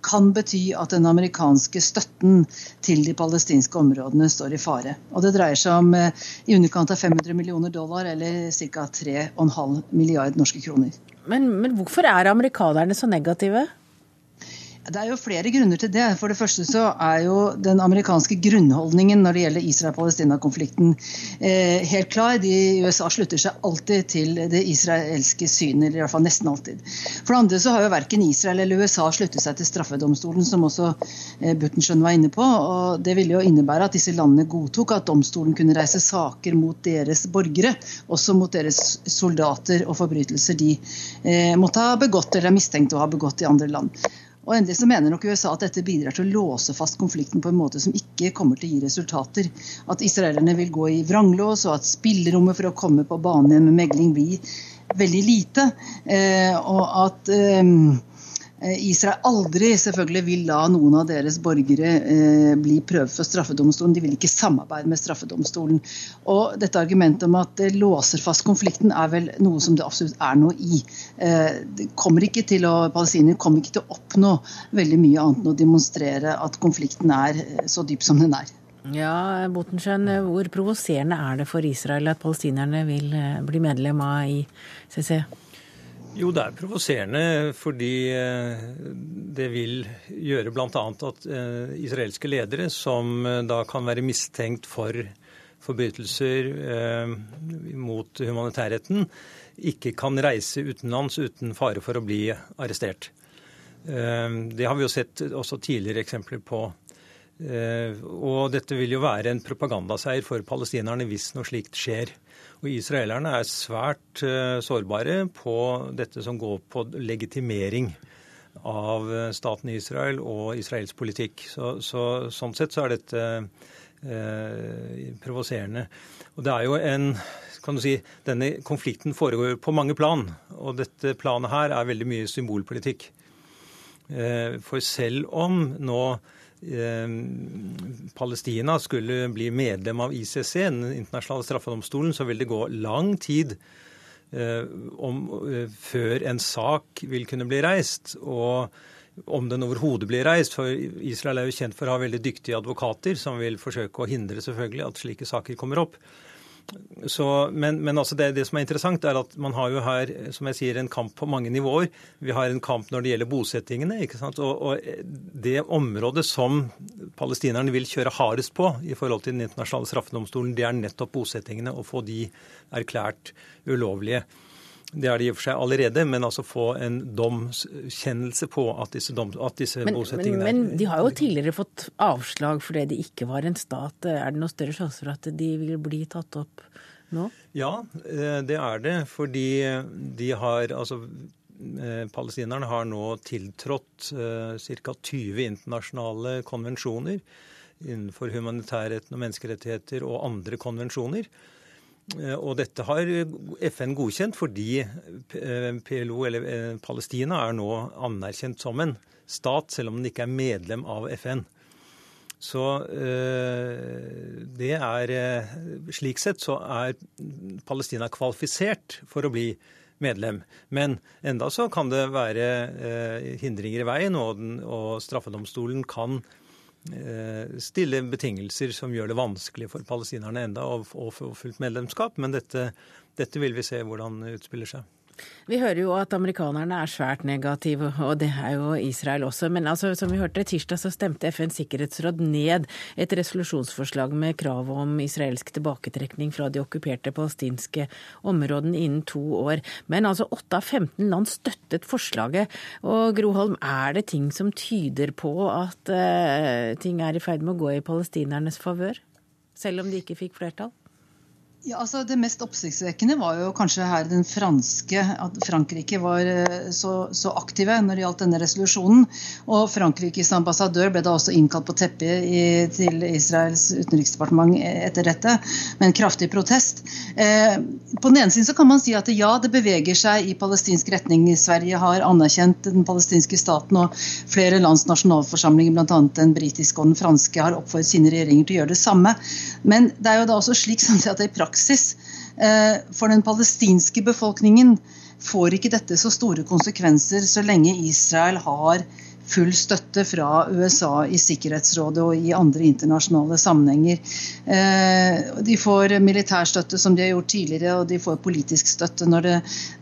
kan bety at den amerikanske støtten til de palestinske områdene står i fare. Og Det dreier seg om eh, i underkant av 500 millioner dollar, eller ca. 3,5 milliard norske kroner. Men, men hvorfor er amerikanerne så negative? Det er jo flere grunner til det. For det første så er jo den amerikanske grunnholdningen når det gjelder Israel-Palestina-konflikten eh, helt klar. De USA slutter seg alltid til det israelske synet, eller i hvert fall nesten alltid. For det andre så har jo verken Israel eller USA sluttet seg til straffedomstolen, som også eh, Buttensjøen var inne på. og Det ville jo innebære at disse landene godtok at domstolen kunne reise saker mot deres borgere, også mot deres soldater og forbrytelser de eh, måtte ha begått eller er mistenkt å ha begått i andre land. Og endelig så mener nok USA at dette bidrar til å låse fast konflikten på en måte som ikke kommer til å gi resultater. At israelerne vil gå i vranglås, og at spillerommet for å komme på banen med megling blir veldig lite. Eh, og at eh, Israel aldri selvfølgelig vil la noen av deres borgere eh, bli prøvd for straffedomstolen. De vil ikke samarbeide med straffedomstolen. Og dette argumentet om at det låser fast konflikten, er vel noe som det absolutt er noe i. Eh, kommer ikke til å, kommer ikke til å oppnå veldig mye annet enn å demonstrere at konflikten er eh, så dyp som den er. Ja, Botensjøen, hvor provoserende er det for Israel at palestinerne vil eh, bli medlem av ICC? Jo, det er provoserende fordi eh, det vil gjøre bl.a. at eh, israelske ledere, som eh, da kan være mistenkt for forbrytelser mot humanitærretten, ikke kan reise utenlands uten fare for å bli arrestert. Det har vi jo sett også tidligere eksempler på. Og dette vil jo være en propagandaseier for palestinerne hvis noe slikt skjer. Og Israelerne er svært uh, sårbare på dette som går på legitimering av eh, staten Israel og israelsk politikk. Så, så, sånn sett så er dette eh, provoserende. Og det er jo en kan du si, Denne konflikten foregår på mange plan, og dette planet her er veldig mye symbolpolitikk. Eh, for selv om nå Eh, Palestina skulle bli medlem av ICC, den internasjonale straffedomstolen, så vil det gå lang tid eh, om, eh, før en sak vil kunne bli reist. Og om den overhodet blir reist. For Israel er jo kjent for å ha veldig dyktige advokater som vil forsøke å hindre selvfølgelig at slike saker kommer opp. Så, men, men altså det, det, som er interessant, er at man har jo her som jeg sier, en kamp på mange nivåer. Vi har en kamp når det gjelder bosettingene. ikke sant? Og, og det området som palestinerne vil kjøre hardest på i forhold til Den internasjonale straffedomstolen, det er nettopp bosettingene. Å få de erklært ulovlige. Det er det i og for seg allerede, men altså få en domskjennelse på at disse, dom, at disse men, bosettingene men, men de har jo tidligere fått avslag fordi de ikke var en stat. Er det noen større sjanse for at de vil bli tatt opp nå? Ja, eh, det er det. Fordi de har altså eh, Palestinerne har nå tiltrådt eh, ca. 20 internasjonale konvensjoner innenfor humanitærretten og menneskerettigheter og andre konvensjoner. Eh, og dette har FN godkjent fordi eh, PLO, eller eh, Palestina, er nå anerkjent som en stat, selv om den ikke er medlem av FN. Så det er Slik sett så er Palestina kvalifisert for å bli medlem. Men enda så kan det være hindringer i veien, og, den, og straffedomstolen kan stille betingelser som gjør det vanskelig for palestinerne enda å få fullt medlemskap. Men dette, dette vil vi se hvordan utspiller seg. Vi hører jo at amerikanerne er svært negative, og det er jo Israel også. Men altså, som vi hørte tirsdag, så stemte FNs sikkerhetsråd ned et resolusjonsforslag med krav om israelsk tilbaketrekning fra de okkuperte palestinske områdene innen to år. Men altså 8 av 15 land støttet forslaget. Og Groholm, er det ting som tyder på at uh, ting er i ferd med å gå i palestinernes favør? Selv om de ikke fikk flertall? Ja, altså Det mest oppsiktsvekkende var jo kanskje her den franske, at Frankrike var eh, så, så, aktive når det gjaldt denne resolusjonen. Og Frankrikes ambassadør ble da også innkalt på teppet til Israels utenriksdepartement etter dette, med en kraftig protest. Eh, på den ene siden så kan man si at ja, det beveger seg i palestinsk retning. Sverige har anerkjent den palestinske staten, og flere lands nasjonalforsamlinger, bl.a. den britiske og den franske, har oppfordret sine regjeringer til å gjøre det samme. Men det er jo da også slik sånn at det i praksis praksis. Eh, for den palestinske befolkningen får ikke dette så store konsekvenser så lenge Israel har full støtte fra USA i Sikkerhetsrådet og i andre internasjonale sammenhenger. Eh, de får militærstøtte som de har gjort tidligere, og de får politisk støtte når det,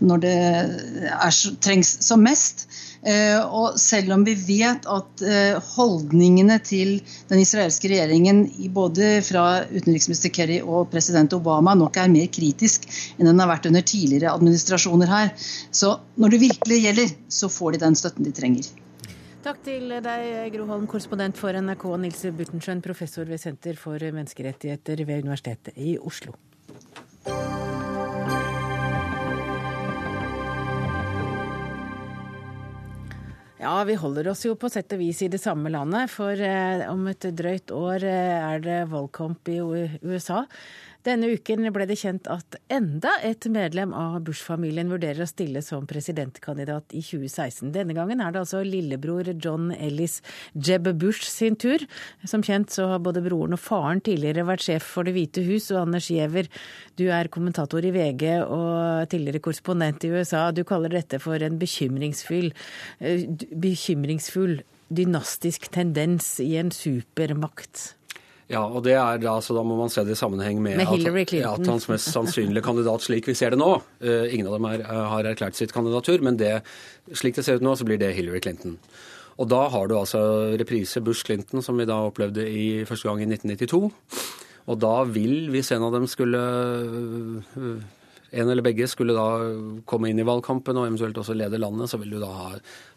når det er, trengs som mest. Eh, og selv om vi vet at eh, holdningene til den israelske regjeringen både fra utenriksminister Kerry og president Obama nok er mer kritisk enn den har vært under tidligere administrasjoner her, så når det virkelig gjelder, så får de den støtten de trenger. Takk til deg, Gro Holm, korrespondent for NRK, Nils Buttensjøen, professor ved Senter for menneskerettigheter ved Universitetet i Oslo. Ja, vi holder oss jo på sett og vis i det samme landet, for eh, om et drøyt år eh, er det valgkamp i USA. Denne uken ble det kjent at enda et medlem av Bush-familien vurderer å stille som presidentkandidat i 2016. Denne gangen er det altså lillebror John Ellis Jeb Bush sin tur. Som kjent så har både broren og faren tidligere vært sjef for Det hvite hus. Og Anders Giæver, du er kommentator i VG og tidligere korrespondent i USA. Du kaller dette for en bekymringsfull, eh, bekymringsfull dynastisk tendens i en supermakt. Ja, og det er da, så da må man se det i sammenheng med, med at, at, hans mest sannsynlige kandidat, slik vi ser det nå uh, Ingen av dem er, uh, har erklært sitt kandidatur, men det, slik det ser ut nå, så blir det Hillary Clinton. Og da har du altså reprise Bush-Clinton, som vi da opplevde i første gang i 1992. Og da vil, hvis en av dem skulle uh, en eller begge skulle da komme inn i valgkampen og eventuelt også lede landet, så vil du da ha,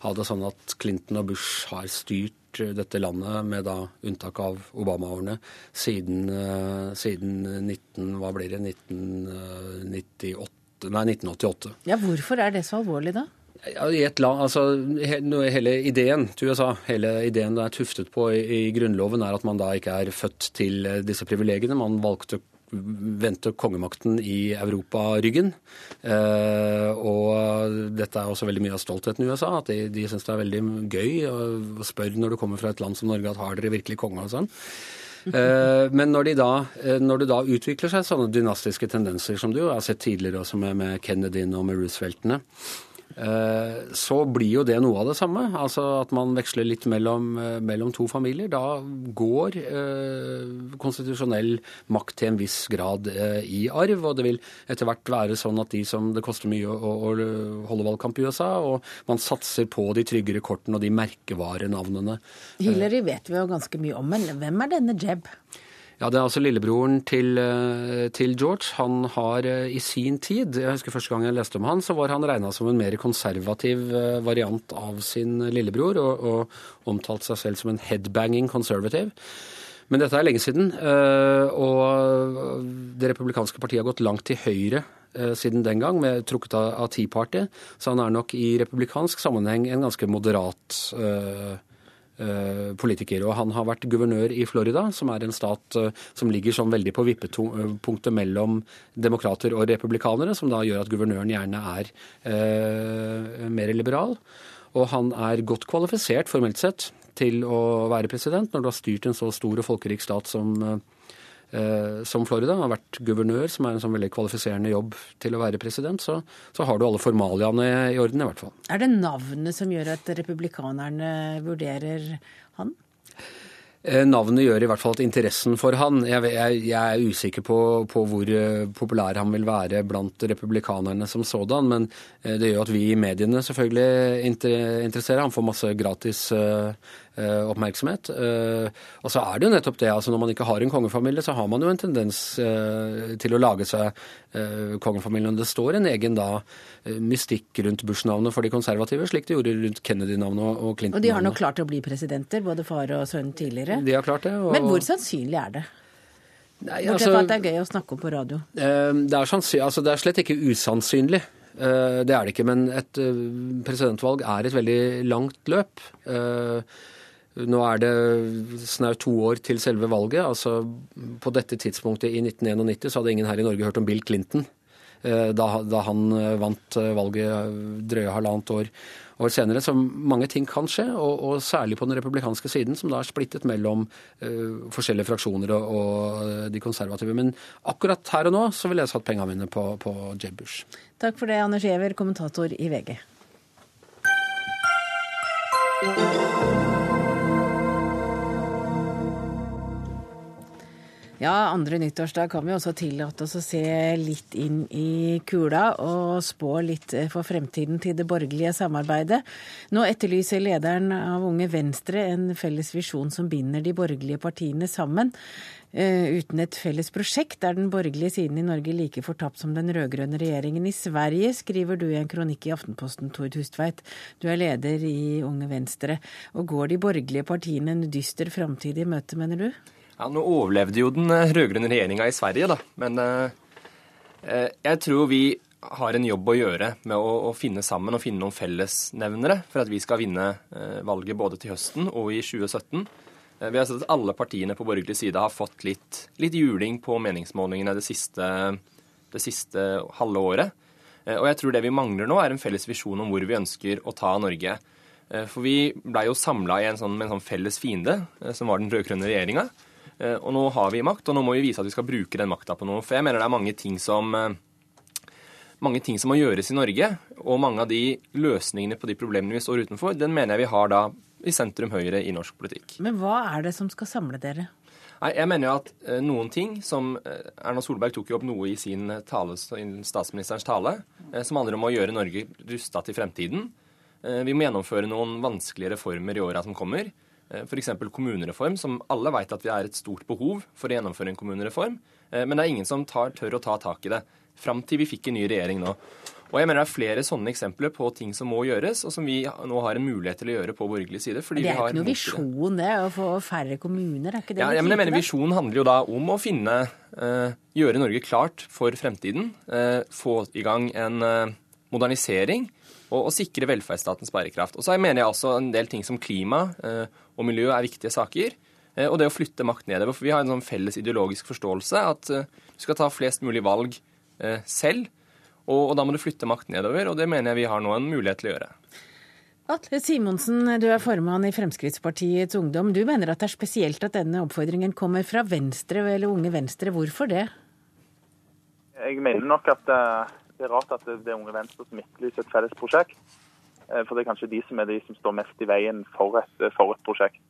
ha det sånn at Clinton og Bush har styrt dette landet, med da unntak av Obama-årene, siden, uh, siden 19, hva blir det, 1998, nei, 1988. Ja, Hvorfor er det så alvorlig, da? I et land, altså Hele ideen til USA, hele ideen det er tuftet på i, i Grunnloven, er at man da ikke er født til disse privilegiene. Man valgte vendte kongemakten i Europa ryggen. Eh, og dette er også veldig mye av stoltheten i USA, at de, de syns det er veldig gøy å spørre når du kommer fra et land som Norge at har dere virkelig konge og sånn. Eh, men når, de da, eh, når, det da utvikler seg sånne dynastiske tendenser som du har sett tidligere også med, med Kennedy og med Rooseveltene, så blir jo det noe av det samme. Altså at man veksler litt mellom, eh, mellom to familier. Da går eh, konstitusjonell makt til en viss grad eh, i arv. Og det vil etter hvert være sånn at de som det koster mye å, å holde valgkamp i USA, og man satser på de tryggere kortene og de merkevarenavnene. Hillary vet vi jo ganske mye om, men hvem er denne Jeb? Ja, Det er altså lillebroren til, eh, til, George. Han har eh, i sin tid, jeg husker første gang jeg leste om han, så var han regna som en mer konservativ eh, variant av sin lillebror, og, og omtalt seg selv som en headbanging conservative. Men dette er lenge siden, og det republikanske partiet har gått langt til høyre siden den gang, med trukket av Tea Party. Så han er nok i republikansk sammenheng en ganske moderat Eh, politiker. Og han har vært guvernør i Florida, som er en stat eh, som ligger sånn veldig på vippepunktet mellom demokrater og republikanere, som da gjør at guvernøren gjerne er eh, mer liberal. Og han er godt kvalifisert formelt sett til å være president når du har styrt en så stor og folkerik stat som eh, Eh, som Florida, har vært guvernør, som er en sånn veldig kvalifiserende jobb til å være president, så, så har du alle formaliaene i orden, i hvert fall. Er det navnet som gjør at republikanerne vurderer han? Eh, navnet gjør i hvert fall at interessen for han Jeg, jeg, jeg er usikker på, på, hvor eh, populær han vil være blant republikanerne som sådan, men det gjør at vi i mediene selvfølgelig interesserer. Han får masse gratis Eh, oppmerksomhet. Eh, og så er det jo nettopp det, altså når man ikke har en kongefamilie, så har man jo en tendens eh, til å lage seg kongefamilien. Det står en egen da mystikk rundt Bush-navnet for de konservative, slik det gjorde rundt Kennedy-navnet og Clinton-navnet. Og de har nok klart å bli presidenter, både far og sønn tidligere. De har klart det. Og... Men hvor sannsynlig er det? Nei, Bortsett altså, fra at det er gøy å snakke om på radio. Det er, altså, det er slett ikke usannsynlig. Det er det ikke, men et presidentvalg er et veldig langt løp. Nå er det snaut to år til selve valget. altså På dette tidspunktet i 1991 så hadde ingen her i Norge hørt om Bill Clinton. Eh, da, da han eh, vant eh, valget drøye halvannet år, år, senere. Så mange ting kan skje, og, og, særlig på den republikanske siden, som da er splittet mellom uh, forskjellige fraksjoner og, og, de konservative. Men akkurat her og nå så ville jeg satt pengene mine på, på Jeb Bush. Takk for det, Anders Giæver, kommentator i VG. Ja, andre nyttårsdag kan vi også tillate oss å se litt inn i kula og spå litt eh, for fremtiden til det borgerlige samarbeidet. Nå etterlyser lederen av Unge Venstre en felles visjon som binder de borgerlige partiene sammen. Uh, uten et felles prosjekt er den borgerlige siden i Norge like fortapt som den rød-grønne regjeringen i Sverige, skriver du i en kronikk i Aftenposten, Tord Hustveit. Du er leder i Unge Venstre. Og går de borgerlige partiene en dyster framtid i møte, mener du? Ja, Nå overlevde jo den eh, rød-grønne regjeringa i Sverige, da. Men eh, eh, jeg tror vi har en jobb å gjøre med å, å, finne sammen og finne noen fellesnevnere for at vi skal vinne eh, valget både til høsten og i 2017. Eh, vi har sett at alle partiene på borgerlig side har fått litt, litt juling på meningsmålingene det siste, det siste halve året. Eh, og jeg tror det vi mangler nå, er en felles visjon om hvor vi ønsker å ta Norge. For vi blei jo samla sånn, med en sånn felles fiende, som var den rød-grønne regjeringa. Eh, og nå har vi makt, og nå må vi vise at vi skal bruke den makta på noe. For jeg mener det er mange ting som eh, mange ting som må gjøres i Norge, og mange av de løsningene på de problemene vi står utenfor, den mener jeg vi har da i sentrum høyre i norsk politikk. Men hva er det som skal samle dere? Nei, Jeg mener jo at eh, noen ting som Erna Solberg tok jo opp noe i sin tale, statsministerens tale, som handler om å gjøre Norge rusta til fremtiden. Vi må gjennomføre noen vanskelige reformer i åra som kommer. Eh, F.eks. kommunereform, som alle vet at vi er et stort behov for å gjennomføre en kommunereform. Eh, men det er ingen som tar, tør å ta tak i det. Fram til vi fikk en ny regjering nå. Og jeg mener Det er flere sånne eksempler på ting som må gjøres, og som vi nå har en mulighet til å gjøre på borgerlig side. det er ikke noen visjon, det, å få færre kommuner? er ikke det? Ja, ja men jeg mener Visjonen handler jo da om å finne uh, Gjøre Norge klart for fremtiden. Uh, få i gang en uh, modernisering og, og sikre velferdsstatens bærekraft. Og så mener jeg også en del ting som klima eh, og miljø er viktige saker. Eh, og det å flytte makt nedover. For vi har en sånn felles ideologisk forståelse at eh, du skal ta flest mulig valg selv. Og, og da må du flytte makt nedover, og det mener jeg vi har nå en mulighet til å gjøre. Atle Simonsen, du er formann i Fremskrittspartiets Ungdom. Du mener at det er spesielt at denne oppfordringen kommer fra Venstre eller Unge Venstre. Hvorfor det? Jeg mener nok at det er rart at det, det er Unge Venstre som etterlyser et felles prosjekt. Eh, for det er kanskje de som er de som står mest i veien for et, for et prosjekt.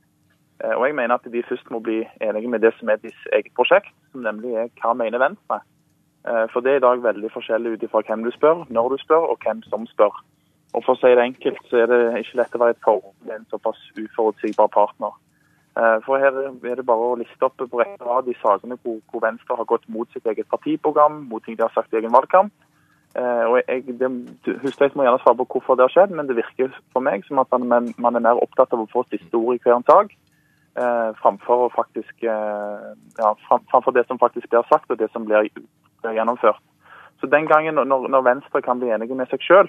Eh, og jeg mener at de først må bli enige med det som er deres eget prosjekt, som nemlig er hva mener Venstre. Eh, for det er i dag veldig forskjellig ut ifra hvem du spør, når du spør og hvem som spør. Og For å si det enkelt, så er det ikke lett å være et forhold med en såpass uforutsigbar partner. For her er det bare å liste opp på rekke rad de sakene hvor Venstre har gått mot sitt eget partiprogram, mot ting de har sagt i egen valgkamp. Eh, og jeg, det, Hustveit må gjerne svare på hvorfor det har skjedd, men det virker for meg som at man, man er mer opptatt av å få siste ord i hver en sak, eh, framfor, faktisk, eh, ja, framfor, det som faktisk blir sagt og det som blir, blir gjennomført. Så Den gangen når, når, Venstre kan bli enige med seg sjøl,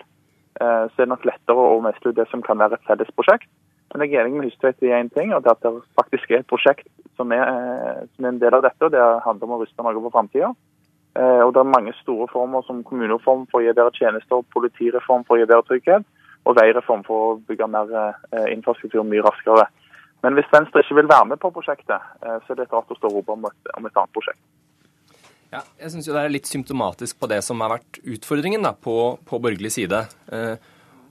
eh, så er det nok lettere å mestre det som kan være et felles prosjekt. Men jeg er enig med Hustveit i én ting, og det at det faktisk er et prosjekt som er, eh, som er en del av dette. og Det handler om å ruste Norge for framtida. Eh, og Det er mange store former som kommunereform for å gi bedre tjenester, politireform for å gi bedre trygghet, og veireform for å bygge mer eh, infrastruktur mye raskere. Men hvis Venstre ikke vil være med på prosjektet, eh, så er det rart å stå og rope om, et annet prosjekt. Ja, jeg syns det er litt symptomatisk på det som har vært utfordringen da, på, på borgerlig side.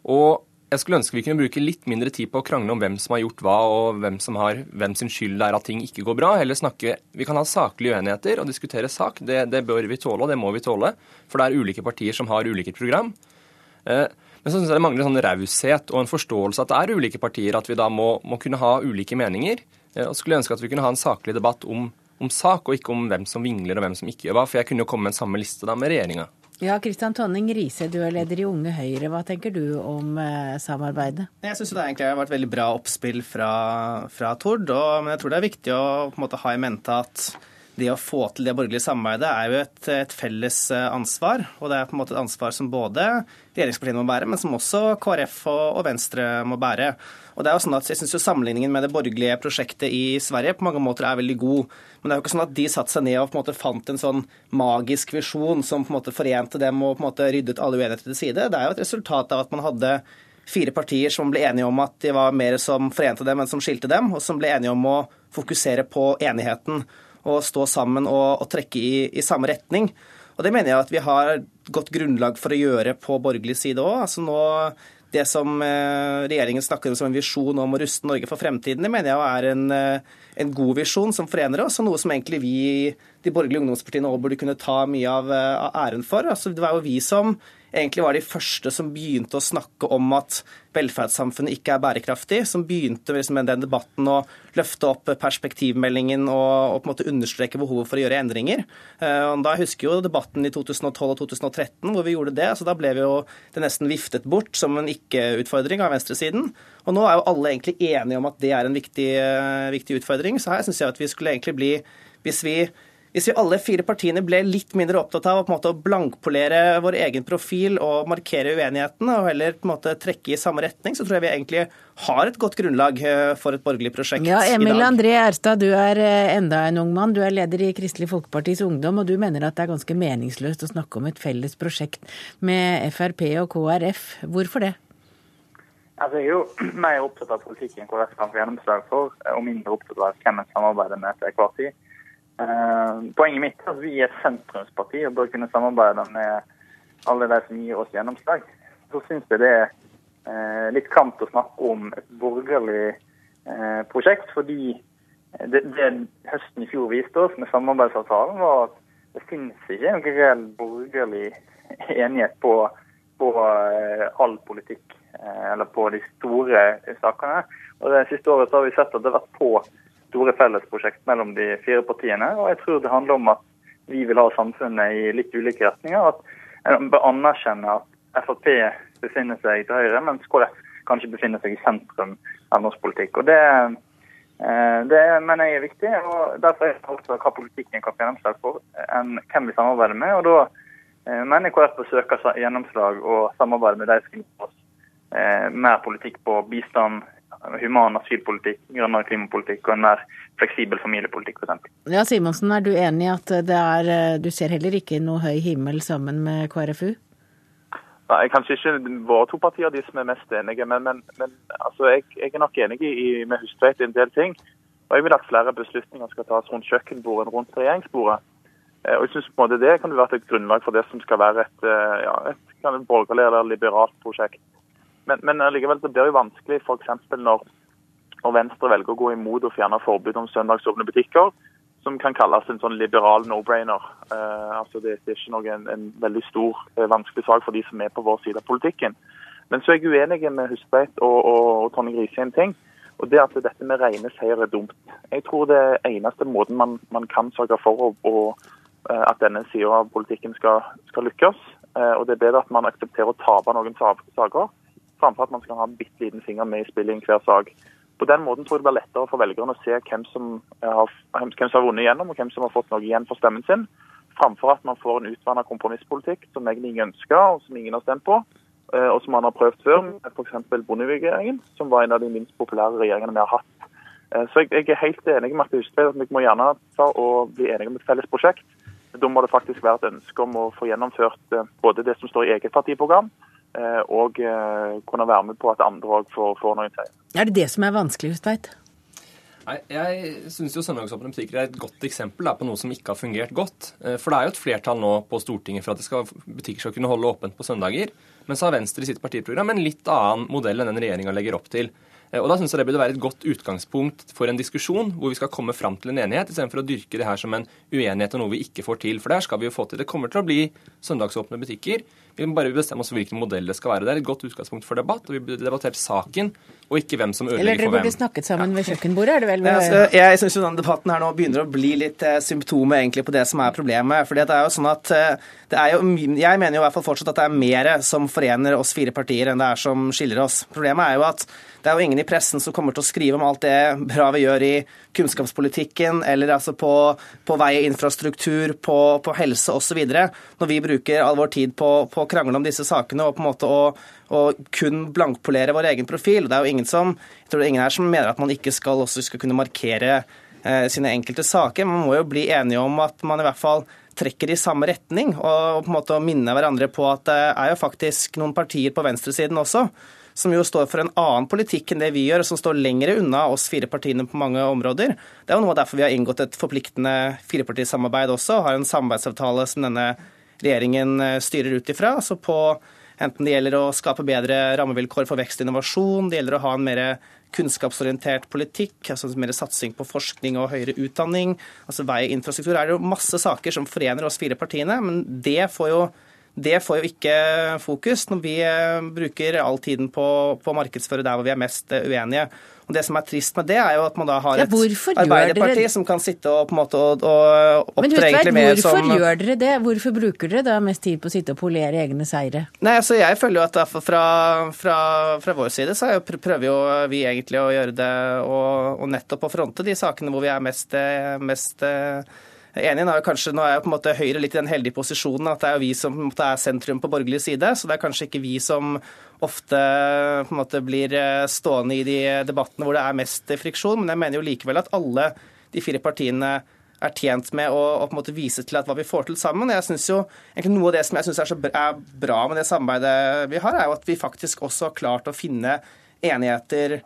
Og jeg skulle ønske vi kunne bruke litt mindre tid på å krangle om hvem som har gjort hva, og hvem, som har, hvem sin skyld det er at ting ikke går bra. Heller snakke Vi kan ha saklige uenigheter og diskutere sak. Det, det bør vi tåle, og det må vi tåle. For det er ulike partier som har ulike program. Eh, men så syns jeg det mangler sånn raushet og en forståelse at det er ulike partier, at vi da må, må kunne ha ulike meninger. Eh, og skulle ønske at vi kunne ha en saklig debatt om, om sak, og ikke om hvem som vingler og hvem som ikke gjør hva. For jeg kunne jo komme med en samme liste da med regjeringa. Ja, Kristian Tonning Riise, du er leder i Unge Høyre. Hva tenker du om eh, samarbeidet? Jeg syns det egentlig har vært veldig bra oppspill fra, fra Tord. Og, men jeg tror det er viktig å måte, ha i mente at det å få til det borgerlige samarbeidet er jo et, et, felles eh, ansvar. Og det er på en måte et ansvar som både regjeringspartiene må bære, men som også KrF og, og Venstre må bære. Og det er jo sånn at jeg synes jo Sammenligningen med det borgerlige prosjektet i Sverige på mange måter er veldig god. Men det er jo ikke sånn at de satte seg ned og på en måte fant en sånn magisk visjon som på en måte forente dem og på en måte ryddet alle uenigheter til side. Det er jo et resultat av at man hadde fire partier som ble enige om at de var mer som forente dem enn som skilte dem, og som ble enige om å fokusere på enigheten og stå sammen og, og trekke i, i, samme retning. Og Det mener jeg at vi har godt grunnlag for å gjøre på borgerlig side òg. Altså nå, det som eh, regjeringen snakker om som en visjon om å ruste Norge for fremtiden, det mener jeg er en, eh, en god visjon som forener oss, og noe som egentlig vi, de borgerlige ungdomspartiene, også burde kunne ta mye av, eh, av æren for. Altså, det var jo vi som egentlig var de første som begynte å snakke om at velferdssamfunnet ikke er bærekraftig, som begynte liksom med den debatten å løfte opp perspektivmeldingen og, og, på en måte understreke behovet for å gjøre endringer. Eh, og da husker jo debatten i 2012 og 2013 hvor vi gjorde det. så Da ble vi jo det nesten viftet bort som en ikke-utfordring av venstresiden. Og nå er jo alle egentlig enige om at det er en viktig, eh, viktig utfordring. Så her syns jeg at vi skulle egentlig bli Hvis vi hvis vi alle fire partiene ble litt mindre opptatt av på en måte, å blankpolere vår egen profil og markere uenighetene, og heller på en måte trekke i samme retning, så tror jeg vi egentlig har et godt grunnlag eh, for et borgerlig prosjekt ja, Emil i dag. André Erstad, du er eh, enda en ung mann. Du er leder i Kristelig Folkepartis Ungdom, og du mener at det er ganske meningsløst å snakke om et felles prosjekt med Frp og KrF. Hvorfor det? Altså, jeg er jo mer opptatt av politikken KrF kan få gjennomslag for, og mindre opptatt av hvem en samarbeider med til hver tid. Eh, poenget mitt er at vi er sentrumsparti og bør kunne samarbeide med alle de som gir oss gjennomslag. Så syns jeg det er eh, litt kramt å snakke om et borgerlig eh, prosjekt, fordi det, det, høsten i fjor viste oss med samarbeidsavtalen, var at det finnes ikke noen reell borgerlig enighet på, på all politikk, eller på de store sakene. Og Det siste året har vi sett at det har vært på store fellesprosjekt mellom de fire partiene. Og jeg tror det handler om at vi vil ha samfunnet i litt ulike retninger. At en bør anerkjenne at Frp befinner seg til høyre, mens KrF kanskje befinner seg i sentrum av norsk politikk. Og det, eh, det mener jeg er viktig. og Derfor er det også hva politikken kan få gjennomslag for, enn hvem vi samarbeider med. og da eh, mener KrF å søke gjennomslag og samarbeide med de som gir oss eh, mer politikk på bistand, human asylpolitikk, grønnere klimapolitikk og en mer fleksibel familiepolitikk f.eks. Ja, Simonsen, er du enig i at det er, du ser heller ikke noe høy himmel sammen med KrFU? Nei, Kanskje ikke våre to partier de som er mest enige, men, men, men altså, jeg, jeg, er nok enig i, med Hustveit i en del ting. Og Jeg vil at flere beslutninger skal tas rundt kjøkkenbordet enn rundt regjeringsbordet. Eh, og jeg synes på en måte Det kan være et grunnlag for det som skal være et, eh, ja, et borgerlig eller liberalt prosjekt. Men, men likevel så blir jo vanskelig f.eks. Når, når Venstre velger å gå imot å fjerne forbud om søndagsåpne butikker, som kan kalles en sånn liberal no-brainer. Eh, altså det, det, er ikke noe, en, en veldig stor, eh, vanskelig sak for de som er på vår side av politikken. Men så er jeg uenig med Hustveit og, og, og Tonje Grise i en ting. Og det at dette med rene seier er dumt. Jeg tror det er eneste måten man, man kan sørge for å, å, eh, at denne sida av politikken skal, skal, lykkes. Eh, og det er bedre at man aksepterer å tape noen saker, framfor at man skal ha en bitte liten finger med i spillet i enhver sak. På den måten tror jeg det blir lettere for velgerne å se hvem som, har, hvem som har vunnet igjennom, og hvem som har fått noe igjen for stemmen sin, framfor at man får en utvanna kompromisspolitikk som egentlig ingen ønsker, og som ingen har stemt på, eh, og som man har prøvd før, f.eks. Bondevik-regjeringen, som var en av de minst populære regjeringene vi har hatt. Eh, så jeg, er helt enig med Marte Hustveit at vi må gjerne bli enige om et felles prosjekt. Da må det faktisk være et ønske om å få gjennomført eh, både det som står i eget partiprogram, Eh, og eh, kunne være med på at andre òg får, får noen seier. Er det det som er vanskelig, Hustveit? Nei, Jeg syns søndagsåpne butikker er et godt eksempel da, på noe som ikke har fungert godt. Eh, for det er jo et flertall nå på Stortinget for at skal, butikker skal kunne holde åpent på søndager. Men så har Venstre i sitt partiprogram en litt annen modell enn den regjeringa legger opp til. Og Da synes jeg det burde være et godt utgangspunkt for en diskusjon hvor vi skal komme fram til en enighet, istedenfor å dyrke det her som en uenighet og noe vi ikke får til. For der skal vi jo få til. Det kommer til å bli søndagsåpne butikker. Vi må bare bestemme oss for hvilken modell det skal være. Det er et godt utgangspunkt for debatt, og vi burde debattert saken, og ikke hvem som ødelegger for hvem. Eller dere burde snakket sammen ved kjøkkenbordet, er det vel? Altså, jeg syns denne debatten her nå begynner å bli litt eh, symptomet egentlig på det som er problemet. For det er jo sånn at eh, det er jo, Jeg mener jo i hvert fall fortsatt at det er mer som forener oss fire partier enn det er som skiller oss. Problemet er jo at det er jo ingen i pressen som kommer til å skrive om alt det bra vi gjør i kunnskapspolitikken, eller altså på, på vei, infrastruktur, på, på helse osv. Når vi bruker all vår tid på, på å krangle om disse sakene og på en måte å, å kun blankpolere vår egen profil. Det er jo ingen som, jeg tror det er ingen her som mener at man ikke skal, også skal kunne markere eh, sine enkelte saker. Man må jo bli enige om at man i hvert fall trekker i samme retning, og på en måte minne hverandre på at det er jo faktisk noen partier på venstresiden også som jo står for en annen politikk enn det vi gjør, og som står lenger unna oss fire partiene på mange områder. Det er jo noe derfor vi har inngått et forpliktende firepartisamarbeid også, og har en samarbeidsavtale som denne regjeringen eh, styrer ut ifra. altså på Enten det gjelder å skape bedre rammevilkår for vekst og innovasjon, det gjelder å ha en mer kunnskapsorientert politikk, altså mer satsing på forskning og høyere utdanning, altså vei, infrastruktur. er jo masse saker som forener oss fire partiene, men det får jo det får jo ikke fokus når vi eh, bruker all tiden på, å markedsføre der hvor vi er mest eh, uenige. Og Det som er trist med det, er jo at man da har et ja, Arbeiderparti som kan sitte og på en måte og, og opptre egentlig mer som Hvorfor gjør dere det? Hvorfor bruker dere da mest tid på å sitte og polere egne seire? Nei, altså Jeg føler jo at fra, fra, fra vår side så prøver jo vi egentlig å gjøre det og, og nettopp å fronte de sakene hvor vi er mest, eh, mest enig. Nå er, kanskje, nå er jo på en måte Høyre litt i den heldige posisjonen at det er jo vi som på en måte er sentrum på borgerlig side. Så det er kanskje ikke vi som ofte på en måte blir eh, stående i de debattene hvor det er mest friksjon. Men jeg mener jo likevel at alle de fire partiene er tjent med å, å på en måte vise til at hva vi får til sammen. Jeg synes jo, egentlig Noe av det som jeg syns er, er bra med det samarbeidet vi har, er jo at vi faktisk også har klart å finne enigheter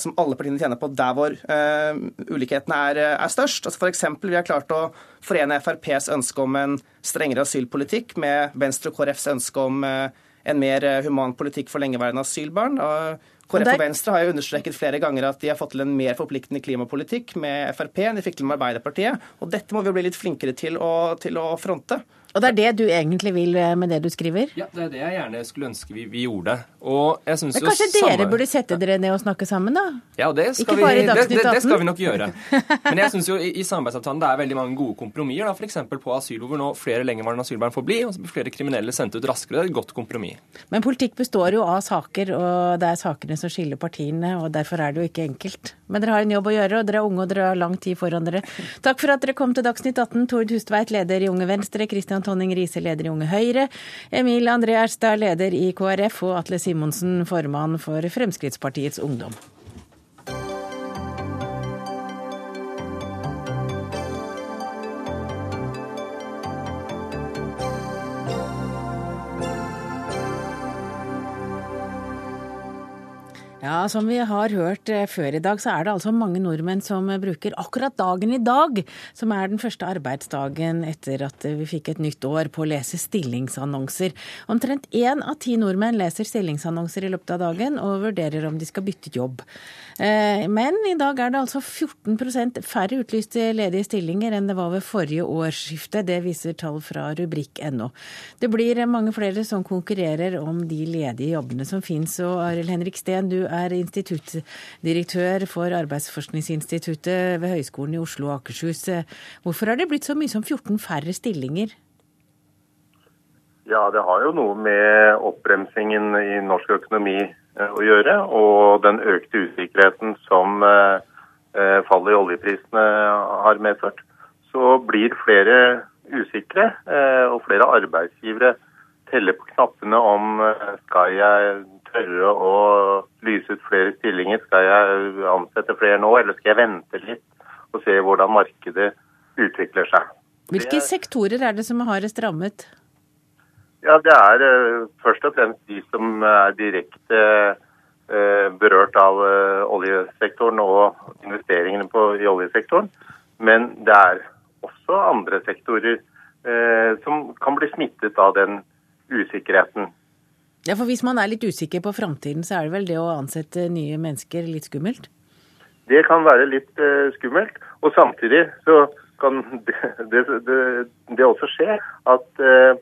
som alle partiene tjener på der hvor uh, ulikhetene er, er størst. Altså F.eks. vi har klart å forene FrPs ønske om en strengere asylpolitikk med Venstre og KrFs ønske om en mer human politikk for lengeværende asylbarn. Og KrF og Venstre har jo understreket flere ganger at de har fått til en mer forpliktende klimapolitikk med Frp enn de fikk til med Arbeiderpartiet. Og dette må vi jo bli litt flinkere til å, til å fronte. Og det er det du egentlig vil eh, med det du skriver? Ja, det er det jeg gjerne skulle ønske vi, vi gjorde. Og jeg synes Men kanskje jo dere burde sette dere ned og snakke sammen, da? Ja, det skal, vi, det, det, det skal vi nok gjøre. Men jeg syns jo i, i, samarbeidsavtalen det er veldig mange gode kompromisser. da, F.eks. på asyl, hvor nå flere lengeværende asylbarn får bli, og flere kriminelle sendt ut raskere. Det er et godt kompromiss. Men politikk består jo av saker, og det er sakene som skiller partiene, og derfor er det jo ikke enkelt. Men dere har en jobb å gjøre, og dere er unge, og dere har lang tid foran dere. Takk for at dere kom til Dagsnytt 18. Tord Hustveit, leder i Unge Venstre, Kristian Tonning Riise, leder i Unge Høyre, Emil André Erstad, leder i KrF, og Atle Simonsen, formann for Fremskrittspartiets Ungdom. Ja, som vi har hørt eh, før i dag, så er det altså mange nordmenn som bruker akkurat dagen i dag, som er den første arbeidsdagen etter at vi fikk et nytt år, på å lese stillingsannonser. Omtrent én av ti nordmenn leser stillingsannonser i løpet av dagen og vurderer om de skal bytte jobb. Eh, men i dag er det altså 14% færre utlyste ledige stillinger enn det var ved forrige årsskifte. Det viser tall fra rubrikk.no. Det blir mange flere som konkurrerer om de ledige jobbene som finnes. Og Arild Henrik Steen, du er instituttdirektør for Arbeidsforskningsinstituttet ved Høgskolen i Oslo og Akershus. Hvorfor har det blitt så mye som 14 færre stillinger? Ja, det har jo noe med oppbremsingen i norsk økonomi Eh, å gjøre. Og den økte usikkerheten som eh, eh, fallet i oljeprisene har medført. Så blir flere usikre, og flere arbeidsgivere teller på knappene om skal jeg tørre å lyse ut flere stillinger, skal jeg ansette flere nå, eller skal jeg vente litt og se hvordan markedet utvikler seg. Hvilke sektorer er det som har hardest rammet? Ja, Det er uh, først og fremst de som er direkte berørt av oljesektoren og investeringene på, i oljesektoren. Men det er også andre sektorer som kan bli smittet av den usikkerheten. Ja, for Hvis man er litt usikker på framtiden, så er det vel det å ansette nye mennesker litt skummelt? Det kan være litt skummelt. Og samtidig så kan det, det, det, det også skje at uh,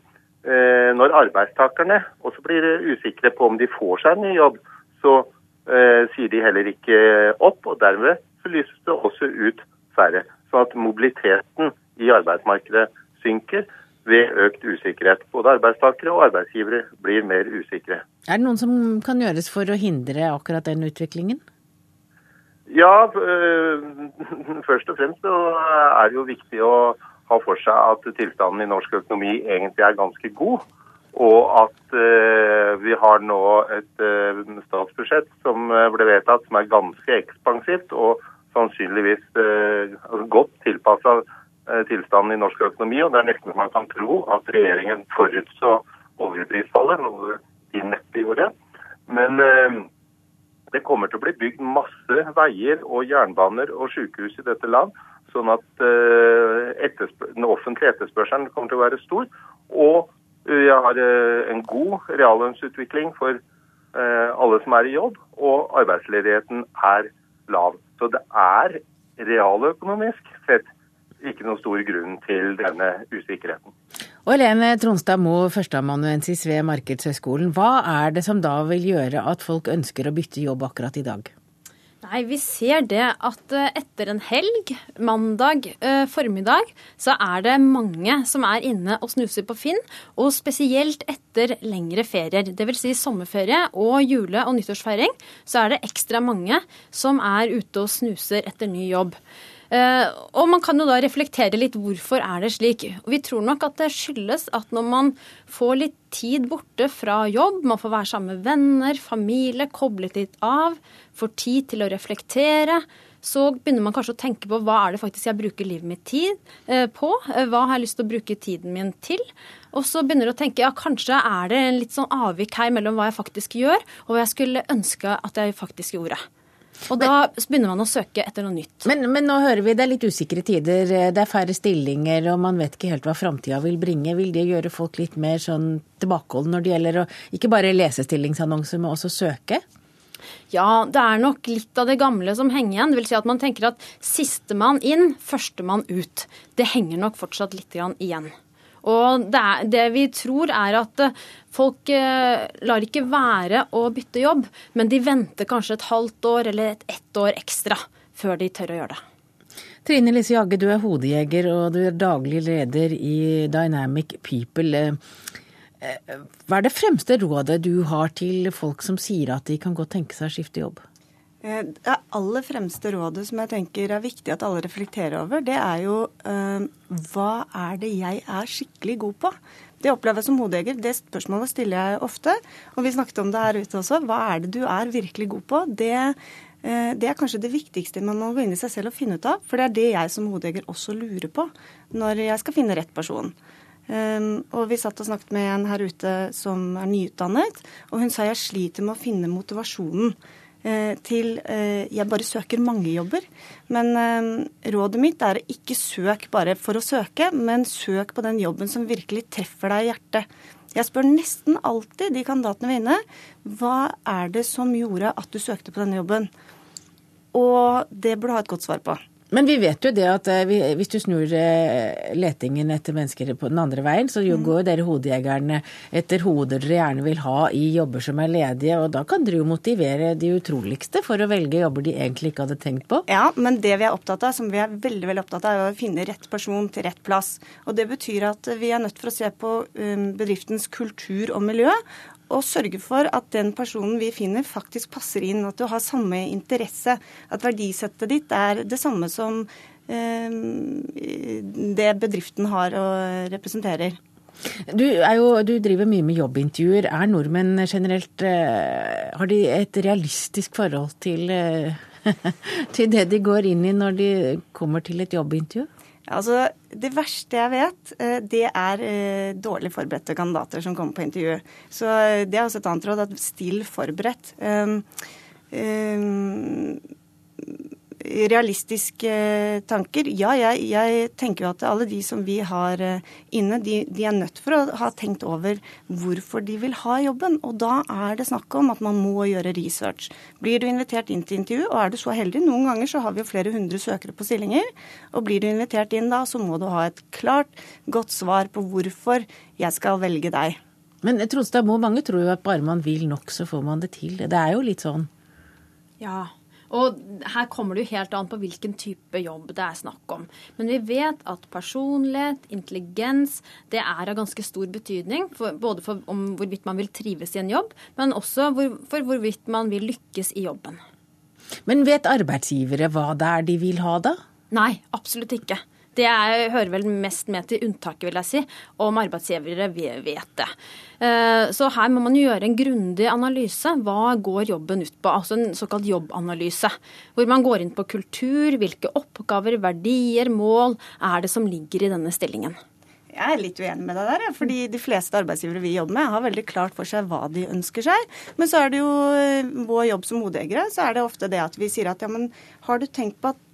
når arbeidstakerne også blir usikre på om de får seg en ny jobb, så uh, sier de heller ikke opp, og dermed så lyses det også ut færre. Sånn at mobiliteten i arbeidsmarkedet synker ved økt usikkerhet. Både arbeidstakere og arbeidsgivere blir mer usikre. Er det noen som kan gjøres for å hindre akkurat den utviklingen? Ja, øh, først og fremst så er det jo viktig å ha for seg at tilstanden i norsk økonomi egentlig er ganske god. Og at uh, vi har nå et uh, statsbudsjett som ble vedtatt som er ganske ekspansivt og sannsynligvis godt tilpassa tilstanden i norsk økonomi. Og det er nesten man kan tro at regjeringen forutså oljeprisfallet, noe de neppe gjorde. Men det kommer til å bli bygd masse veier og jernbaner og sykehus i dette land Sånn at eh, den offentlige etterspørselen kommer til å være stor. Og vi har eh, en god reallønnsutvikling for eh, alle som er i jobb, og arbeidsledigheten er lav. Så det er realøkonomisk sett ikke noen stor grunn til denne usikkerheten. Og Helene Tronstad Moe, førsteamanuensis ved Markedshøgskolen. Hva er det som da vil gjøre at folk ønsker å bytte jobb akkurat i dag? Nei, Vi ser det at eh, etter en helg, mandag eh, formiddag, så er det mange som er inne og snuser på Finn. Og spesielt etter lengre ferier, dvs. Si sommerferie og jule- og nyttårsfeiring, så er det ekstra mange som er ute og snuser etter ny jobb. Eh, og man kan jo da reflektere litt hvorfor er det slik. Vi tror nok at det skyldes at når man får litt tid borte fra jobb, man får være sammen med venner, familie, koblet litt av, får tid til å reflektere, så begynner man kanskje å tenke på hva er det faktisk jeg bruker livet mitt tid eh, på? Eh, hva har jeg lyst til å bruke tiden min til? Og så begynner du å tenke ja, kanskje er det en litt sånn avvik her mellom hva jeg faktisk gjør, og hva jeg skulle ønske at jeg faktisk gjorde. Og da begynner man å søke etter noe nytt. Men, men, nå hører vi det er litt usikre tider. Det er færre stillinger, og man vet ikke helt hva framtida vil bringe. Vil det gjøre folk litt mer sånn tilbakeholdne når det gjelder å ikke bare lese stillingsannonser, men også søke? Ja, det er nok litt av det gamle som henger igjen. Det vil si at man tenker at sistemann inn, førstemann ut. Det henger nok fortsatt litt igjen. Og det, er, det, vi tror er at eh, folk eh, lar ikke være å bytte jobb, men de venter kanskje et halvt år eller et ett år ekstra før de tør å gjøre det. Trine Lise Jagge, du er hodejeger og du er daglig leder i Dynamic People. Eh, hva er det fremste rådet du har til folk som sier at de kan godt tenke seg å skifte jobb? Eh, det aller fremste rådet som jeg tenker er viktig at alle reflekterer over, det er jo øh, hva er det jeg er skikkelig god på? Det opplever jeg som hodejeger. Det spørsmålet stiller jeg ofte. Og vi snakket om det her ute også. Hva er det du er virkelig god på? Det, øh, det er kanskje det viktigste man må gå inn i seg selv og finne ut av. For det er det jeg som hodejeger også lurer på når jeg skal finne rett person. Um, og vi satt og snakket med en her ute som er nyutdannet, og hun sa jeg sliter med å finne motivasjonen. Eh, til eh, jeg bare søker mange jobber. Men rådet mitt er ikke søk bare for å søke, men søk på den jobben som virkelig treffer deg i hjertet. Jeg spør nesten alltid de kandidatene vi er inne, hva er det som gjorde at du søkte på denne jobben? Og det burde du ha et godt svar på. Men vi vet jo det at eh, hvis du snur eh, letingen etter mennesker på den andre veien, så mm. går jo dere hodejegerne etter hoder dere gjerne vil ha i jobber som er ledige, og da kan dere jo motivere de utroligste for å velge jobber de egentlig ikke hadde tenkt på. Ja, men det vi er opptatt av, som vi er veldig veldig opptatt av, er å finne rett person til rett plass. Og det betyr at vi er nødt for å se på um, bedriftens kultur og miljø, og sørge for at den personen vi finner, faktisk passer inn. At du har samme interesse. At verdisettet ditt er det samme som eh, det bedriften har og representerer. Du, jo, du, driver mye med jobbintervjuer. Er nordmenn generelt eh, Har de et realistisk forhold til, eh, til det de går inn i når de kommer til et jobbintervju? Altså, Det verste jeg vet, eh, det er eh, dårlig forberedte kandidater som kommer på intervju. Så eh, det er også et annet råd, at still forberedt. Um, um, realistiske tanker. Ja, jeg, jeg, tenker jo at alle de som vi har eh, inne, de, de, er nødt for å ha tenkt over hvorfor de vil ha jobben. Og da er det snakk om at man må gjøre research. Blir du invitert inn til intervju, og er du så heldig, noen ganger så har vi jo flere hundre søkere på stillinger, og blir du invitert inn da, så må du ha et klart, godt svar på hvorfor jeg skal velge deg. Men Tronstad Moe, mange tror jo at bare man vil nok, så får man det til. Det er jo litt sånn. Ja, og her kommer det jo helt an på hvilken type jobb det er snakk om. Men vi vet at personlighet, intelligens, det er av ganske stor betydning. For, både for om hvorvidt man vil trives i en jobb, men også hvor, for hvorvidt man vil lykkes i jobben. Men vet arbeidsgivere hva det er de vil ha, da? Nei, absolutt ikke. Det er, hører vel mest med til unntaket, vil jeg si, om arbeidsgivere vet det. Eh, så her må man jo gjøre en grundig analyse. Hva går jobben ut på? Altså en såkalt jobbanalyse. Hvor man går inn på kultur, hvilke oppgaver, verdier, mål er det som ligger i denne stillingen. Jeg er litt uenig med deg der, fordi de fleste arbeidsgivere vi jobber med, har veldig klart for seg hva de ønsker seg. Men så er det jo eh, vår jobb som hodeeiere, så er det ofte det at vi sier at ja, men har du tenkt på at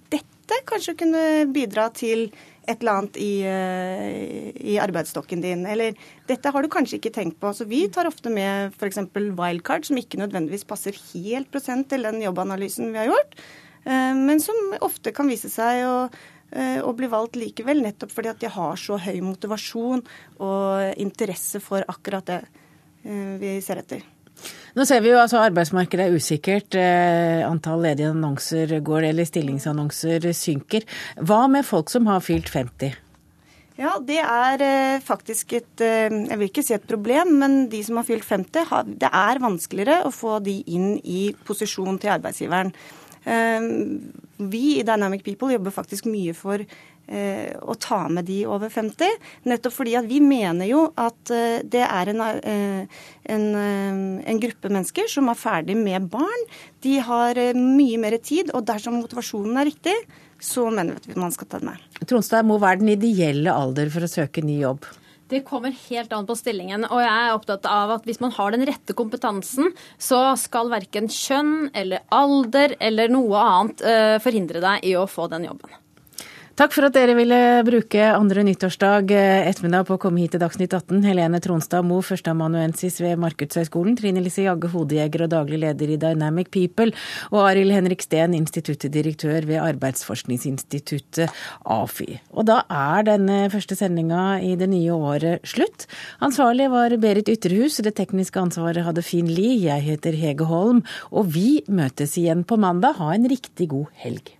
dette kanskje kunne bidra til et eller annet i, eh, i, arbeidsstokken din. Eller dette har du kanskje ikke tenkt på. Så vi tar ofte med f.eks. wildcard, som ikke nødvendigvis passer helt prosent til den jobbanalysen vi har gjort, eh, men som ofte kan vise seg å, eh, å bli valgt likevel, nettopp fordi at de har så høy motivasjon og interesse for akkurat det vi ser etter. Nå ser vi jo altså arbeidsmarkedet er usikkert. Eh, antall ledige annonser går, eller stillingsannonser synker. Hva med folk som har fylt 50? Ja, det er eh, faktisk et eh, Jeg vil ikke si et problem, men de som har fylt 50, det er vanskeligere å få de inn i posisjon til arbeidsgiveren. Vi i Dynamic People jobber faktisk mye for å ta med de over 50. Nettopp fordi at vi mener jo at eh, det er en, eh, en, en, gruppe mennesker som er ferdig med barn. De har mye mer tid, og dersom motivasjonen er riktig, så mener vi at man skal ta den med. Tronstad må være den ideelle alder for å søke ny jobb? Det kommer helt an på stillingen. Og jeg er opptatt av at hvis man har den rette kompetansen, så skal verken kjønn eller alder eller noe annet forhindre deg i å få den jobben. Takk for at dere ville bruke andre nyttårsdag eh, ettermiddag på å komme hit til Dagsnytt 18. Helene Tronstad Moe, førsteamanuensis ved Markedshøgskolen, Trine Lise Jagge, hodejeger og daglig leder i Dynamic People, og Arild Henrik Steen, instituttdirektør ved Arbeidsforskningsinstituttet AFI. Og da er denne første sendinga i det nye året slutt. Ansvarlig var Berit Ytterhus, det tekniske ansvaret hadde Finn Lie, jeg heter Hege Holm, og vi møtes igjen på mandag. Ha en riktig god helg.